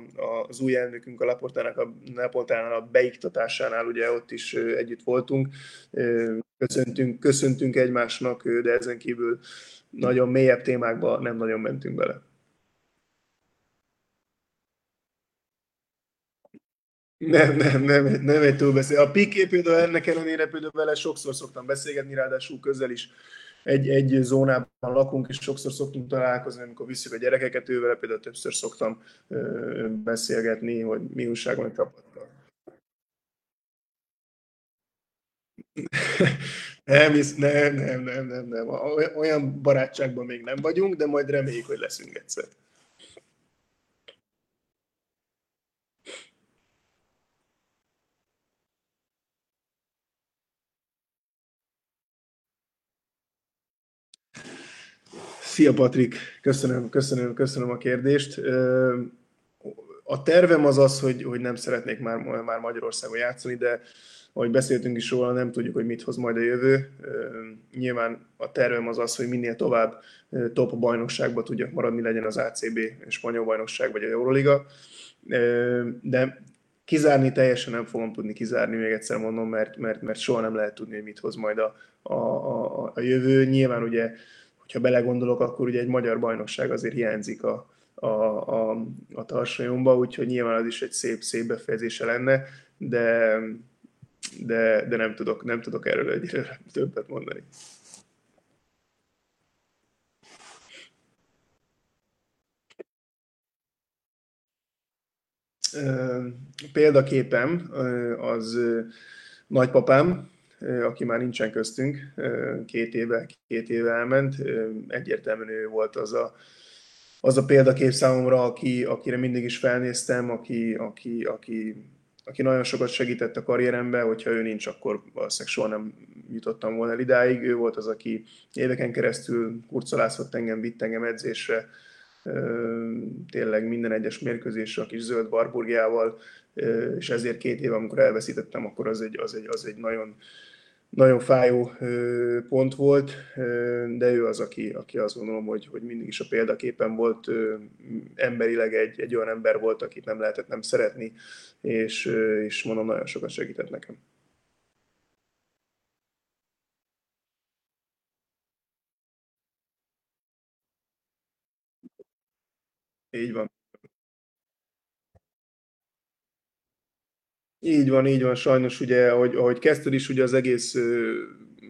az új elnökünk a Laportának a, Laportánál a beiktatásánál, ugye ott is együtt voltunk. Köszöntünk, köszöntünk egymásnak, de ezen kívül nagyon mélyebb témákba nem nagyon mentünk bele. Nem, nem, nem, nem egy túlbeszél. A Piké például ennek ellenére például vele sokszor szoktam beszélgetni, ráadásul közel is egy, egy zónában lakunk, és sokszor szoktunk találkozni, amikor visszük a gyerekeket, ővel például többször szoktam ö, beszélgetni, hogy mi újság van a csapattal. Nem, nem, nem, nem, nem, nem. Olyan barátságban még nem vagyunk, de majd reméljük, hogy leszünk egyszer. Szia Patrik, köszönöm, köszönöm, köszönöm a kérdést. a tervem az az, hogy, hogy nem szeretnék már, már Magyarországon játszani, de ahogy beszéltünk is róla, nem tudjuk, hogy mit hoz majd a jövő. Nyilván a tervem az az, hogy minél tovább top bajnokságban tudjak maradni, legyen az ACB, spanyol bajnokság vagy a Euroliga. De kizárni teljesen nem fogom tudni kizárni, még egyszer mondom, mert, mert, mert soha nem lehet tudni, hogy mit hoz majd a, a, a, a jövő. Nyilván ugye, hogyha belegondolok, akkor ugye egy magyar bajnokság azért hiányzik a, a, a, a tarsajomba, úgyhogy nyilván az is egy szép, szép befejezése lenne, de, de, de nem, tudok, nem tudok erről egyre többet mondani. Példaképem az nagypapám, aki már nincsen köztünk, két éve, két éve elment, egyértelműen ő volt az a, az a példakép számomra, aki, akire mindig is felnéztem, aki, aki, aki, aki nagyon sokat segített a karrieremben, hogyha ő nincs, akkor valószínűleg soha nem jutottam volna el idáig. Ő volt az, aki éveken keresztül kurcolászott engem, vitt engem edzésre, tényleg minden egyes mérkőzésre a kis zöld barburgiával, és ezért két év, amikor elveszítettem, akkor az egy, az egy, az egy nagyon, nagyon fájó pont volt, de ő az, aki, aki azt gondolom, hogy, hogy mindig is a példaképen volt, emberileg egy, egy olyan ember volt, akit nem lehetett nem szeretni, és, és mondom, nagyon sokat segített nekem. Így van. Így van, így van, sajnos ugye, ahogy, ahogy kezdted is, ugye az egész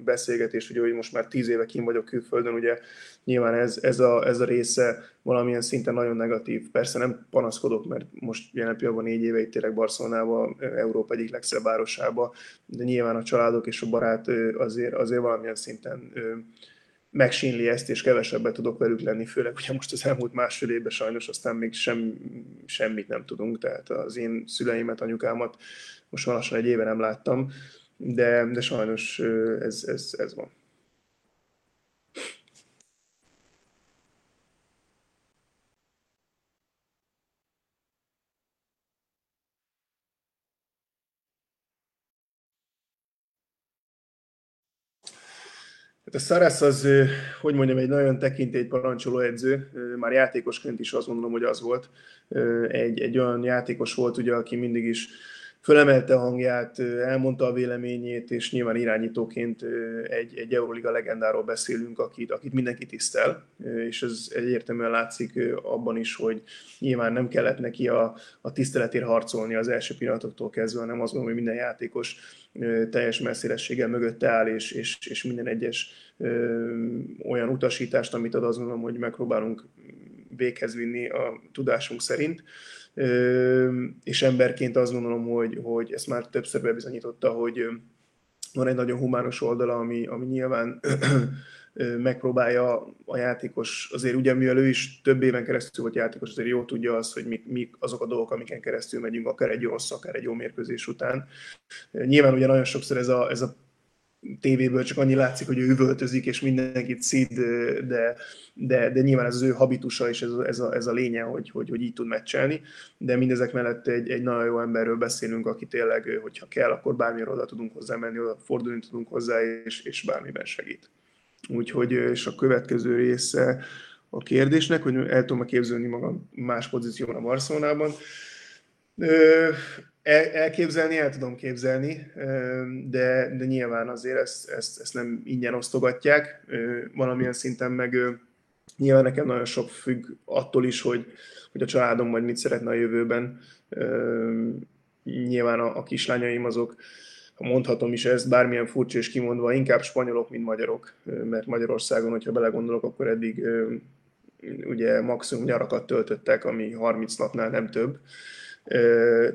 beszélgetés, ugye, hogy most már tíz éve kim vagyok külföldön, ugye nyilván ez, ez, a, ez a része valamilyen szinten nagyon negatív. Persze nem panaszkodok, mert most jelen pillanatban négy éve itt tényleg Barcelonába, Európa egyik legszebb városába, de nyilván a családok és a barát azért, azért valamilyen szinten megsínli ezt, és kevesebbet tudok velük lenni, főleg ugye most az elmúlt másfél évben sajnos aztán még sem, semmit nem tudunk, tehát az én szüleimet, anyukámat most van lassan egy éve nem láttam, de, de sajnos ez, ez, ez van. Hát a Szarász az, hogy mondjam, egy nagyon tekintélyt parancsoló edző, már játékosként is azt gondolom, hogy az volt. Egy, egy olyan játékos volt, ugye, aki mindig is fölemelte a hangját, elmondta a véleményét, és nyilván irányítóként egy, egy Euroliga legendáról beszélünk, akit, akit mindenki tisztel, és ez egyértelműen látszik abban is, hogy nyilván nem kellett neki a, a tiszteletért harcolni az első pillanatoktól kezdve, hanem azt gondolom, hogy minden játékos teljes messzélességgel mögötte áll, és, és, és minden egyes olyan utasítást, amit ad, azt gondolom, hogy megpróbálunk véghez vinni a tudásunk szerint és emberként azt gondolom, hogy, hogy ezt már többször bebizonyította, hogy van egy nagyon humános oldala, ami, ami nyilván megpróbálja a játékos, azért ugye mivel ő is több éven keresztül volt játékos, azért jó tudja azt, hogy mik, mik azok a dolgok, amiken keresztül megyünk, akár egy rossz, akár egy jó mérkőzés után. Nyilván ugye nagyon sokszor ez a, ez a tévéből csak annyi látszik, hogy ő üvöltözik, és mindenkit szid, de, de, de nyilván ez az ő habitusa, és ez, ez, a, ez a lénye, hogy, hogy, hogy így tud meccselni. De mindezek mellett egy, egy nagyon jó emberről beszélünk, aki tényleg, hogyha kell, akkor bármilyen oda tudunk hozzá menni, oda fordulni tudunk hozzá, és, és bármiben segít. Úgyhogy, és a következő része a kérdésnek, hogy el tudom képzelni magam más pozícióban a Barcelonában. El, elképzelni, el tudom képzelni, de, de nyilván azért ezt, ezt, ezt nem ingyen osztogatják, valamilyen szinten meg nyilván nekem nagyon sok függ attól is, hogy, hogy a családom majd mit szeretne a jövőben. Nyilván a, a kislányaim azok, ha mondhatom is ezt, bármilyen furcsa és kimondva, inkább spanyolok, mint magyarok, mert Magyarországon, hogyha belegondolok, akkor eddig ugye maximum nyarakat töltöttek, ami 30 napnál nem több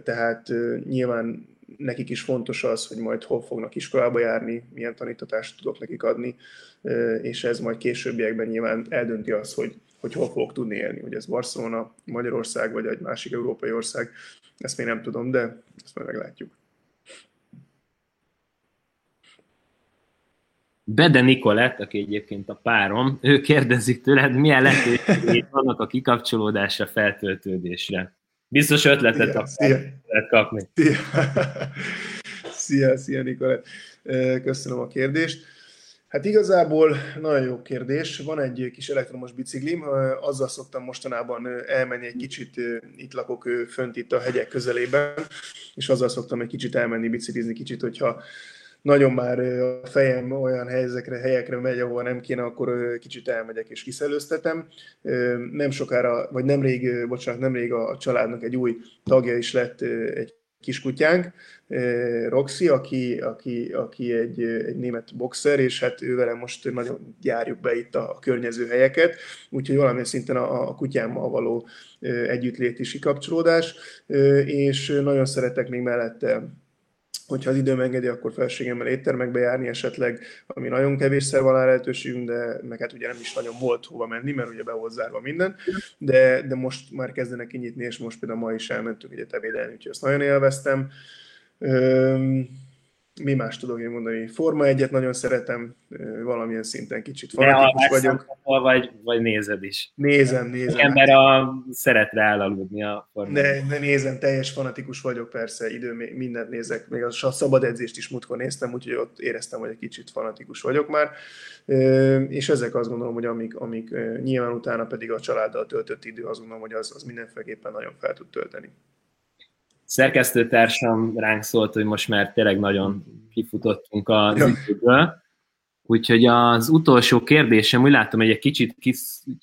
tehát nyilván nekik is fontos az, hogy majd hol fognak iskolába járni, milyen tanítatást tudok nekik adni, és ez majd későbbiekben nyilván eldönti azt, hogy, hogy hol fogok tudni élni, hogy ez Barcelona, Magyarország vagy egy másik európai ország, ezt még nem tudom, de ezt majd meglátjuk. Bede Nikolett, aki egyébként a párom, ő kérdezik tőled, milyen lehetőségek vannak a kikapcsolódásra, feltöltődésre Biztos ötletet szia, lehet kapni. Szia. szia, szia Nikolett. Köszönöm a kérdést. Hát igazából nagyon jó kérdés. Van egy kis elektromos biciklim, azzal szoktam mostanában elmenni egy kicsit, itt lakok fönt itt a hegyek közelében, és azzal szoktam egy kicsit elmenni biciklizni, kicsit, hogyha nagyon már a fejem olyan helyekre, helyekre megy, ahova nem kéne, akkor kicsit elmegyek és kiszelőztetem. Nem sokára, vagy nemrég, bocsánat, nemrég a családnak egy új tagja is lett egy kiskutyánk, Roxy, aki, aki, aki egy, egy német boxer, és hát ővel most nagyon járjuk be itt a, a környező helyeket, úgyhogy valamilyen szinten a, a kutyámmal való együttlét is kikapcsolódás, és nagyon szeretek még mellette hogyha az időm engedi, akkor felségemmel éttermekbe járni esetleg, ami nagyon kevésszer van rá lehetőségünk, de meg hát ugye nem is nagyon volt hova menni, mert ugye be volt zárva minden, de, de most már kezdenek kinyitni, és most például ma is elmentünk ugye tevédelni, úgyhogy ezt nagyon élveztem mi más tudok én mondani? Forma egyet nagyon szeretem, valamilyen szinten kicsit fanatikus vagyok. Vagy, vagy nézed is. Nézem, nézem. Ember a szeretre elaludni a formát. Ne, ne nézem, teljes fanatikus vagyok, persze, idő mindent nézek, még a szabad edzést is múltkor néztem, úgyhogy ott éreztem, hogy egy kicsit fanatikus vagyok már. És ezek azt gondolom, hogy amik, amik nyilván utána pedig a családdal töltött idő, azt gondolom, hogy az, az mindenféleképpen nagyon fel tud tölteni szerkesztőtársam ránk szólt, hogy most már tényleg nagyon kifutottunk az ja. időből. Úgyhogy az utolsó kérdésem, úgy látom, hogy egy kicsit kis,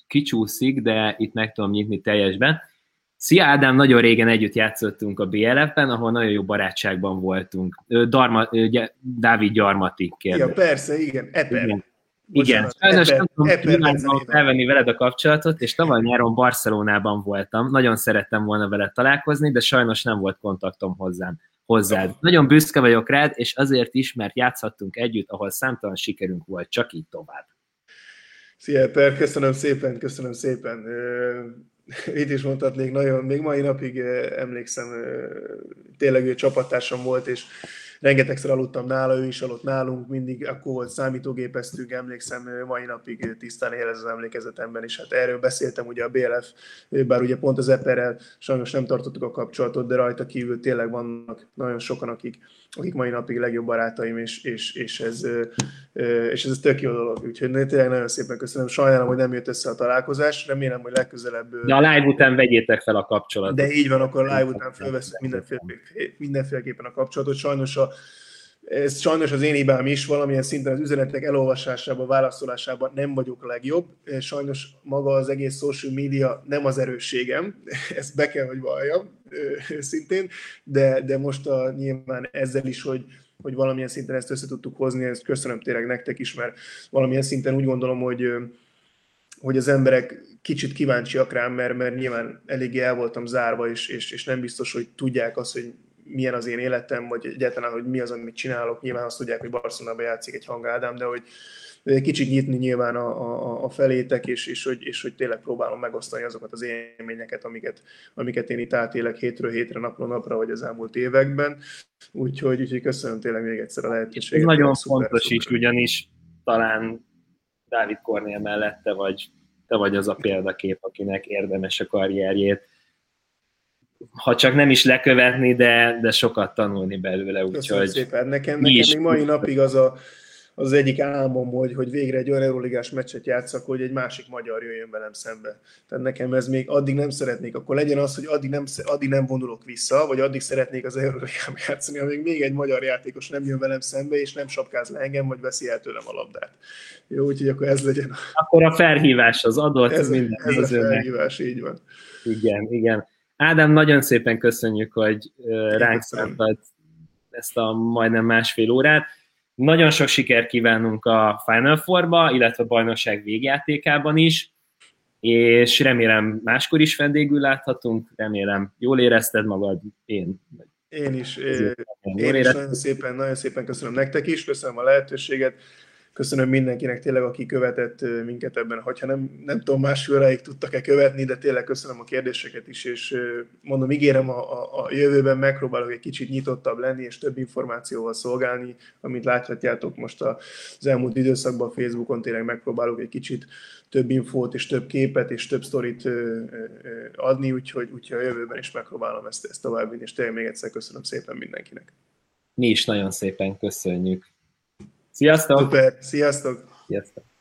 kicsúszik, de itt meg tudom nyitni teljesben. Szia Ádám, nagyon régen együtt játszottunk a BLF-ben, ahol nagyon jó barátságban voltunk. Darma, Dávid Gyarmati kérdés. Ja, persze, igen, Eper. Igen. Igen, sajnos nem tudom felvenni veled a kapcsolatot, és tavaly nyáron Barcelonában voltam, nagyon szerettem volna veled találkozni, de sajnos nem volt kontaktom hozzám, hozzád. Oh. Nagyon büszke vagyok rád, és azért is, mert játszhattunk együtt, ahol számtalan sikerünk volt, csak így tovább. Szia, Per, köszönöm szépen, köszönöm szépen. Itt is mondhatnék, nagyon, még mai napig emlékszem, tényleg ő csapattársam volt, és rengetegszer aludtam nála, ő is aludt nálunk, mindig akkor volt számítógépeztünk, emlékszem mai napig tisztán érez az emlékezetemben, és hát erről beszéltem ugye a BLF, bár ugye pont az Eperrel sajnos nem tartottuk a kapcsolatot, de rajta kívül tényleg vannak nagyon sokan, akik, akik mai napig legjobb barátaim, és, és, és, ez, és ez tök jó dolog. Úgyhogy tényleg nagyon szépen köszönöm. Sajnálom, hogy nem jött össze a találkozás, remélem, hogy legközelebb... De a live után vegyétek fel a kapcsolatot. De így van, akkor a live után felveszünk mindenféle, mindenféleképpen a kapcsolatot. Sajnos a ez sajnos az én hibám is, valamilyen szinten az üzenetek elolvasásában, válaszolásában nem vagyok a legjobb. Sajnos maga az egész social media nem az erősségem, ezt be kell, hogy valljam szintén, de, de most a, nyilván ezzel is, hogy, hogy valamilyen szinten ezt össze tudtuk hozni, ezt köszönöm tényleg nektek is, mert valamilyen szinten úgy gondolom, hogy, hogy az emberek kicsit kíváncsiak rám, mert, mert nyilván eléggé el voltam zárva, és, és, és nem biztos, hogy tudják azt, hogy milyen az én életem, vagy egyáltalán, hogy mi az, amit csinálok. Nyilván azt tudják, hogy Barcelonában játszik egy hangádám, de hogy kicsit nyitni nyilván a, a, a felétek, és, és, hogy, és hogy tényleg próbálom megosztani azokat az élményeket, amiket, amiket én itt átélek hétről hétre, napról napra, vagy az elmúlt években. Úgyhogy, úgyhogy köszönöm tényleg még egyszer a lehetőséget. Ez nagyon szuper, fontos szuper. is, ugyanis talán Dávid Kornél mellette vagy te vagy az a példakép, akinek érdemes a karrierjét ha csak nem is lekövetni, de, de sokat tanulni belőle. Úgyhogy szépen. Nekem, nekem még mai napig az a, az egyik álmom, hogy, hogy végre egy olyan Euroligás meccset játszak, hogy egy másik magyar jöjjön velem szembe. Tehát nekem ez még addig nem szeretnék, akkor legyen az, hogy addig nem, addig nem vonulok vissza, vagy addig szeretnék az Euroligában játszani, amíg még egy magyar játékos nem jön velem szembe, és nem sapkáz le engem, vagy veszi el tőlem a labdát. Jó, úgyhogy akkor ez legyen. Akkor a felhívás az adott ez, minden ez a felhívás, így van. Igen, igen. Ádám, nagyon szépen köszönjük, hogy ránk szántad ezt a majdnem másfél órát. Nagyon sok sikert kívánunk a Final Four-ba, illetve a bajnokság végjátékában is, és remélem máskor is vendégül láthatunk, remélem jól érezted magad, én. Én is, én, én is nagyon szépen, nagyon szépen köszönöm nektek is, köszönöm a lehetőséget, köszönöm mindenkinek tényleg, aki követett minket ebben, hogyha nem, nem tudom, más óráig tudtak-e követni, de tényleg köszönöm a kérdéseket is, és mondom, ígérem a, a, a jövőben megpróbálok egy kicsit nyitottabb lenni, és több információval szolgálni, amit láthatjátok most az elmúlt időszakban Facebookon tényleg megpróbálok egy kicsit több infót és több képet és több sztorit adni, úgyhogy, úgyhogy a jövőben is megpróbálom ezt, ezt továbbvinni, és tényleg még egyszer köszönöm szépen mindenkinek. Mi is nagyon szépen köszönjük. Sziasztok! Super, sziasztok! Sziasztok!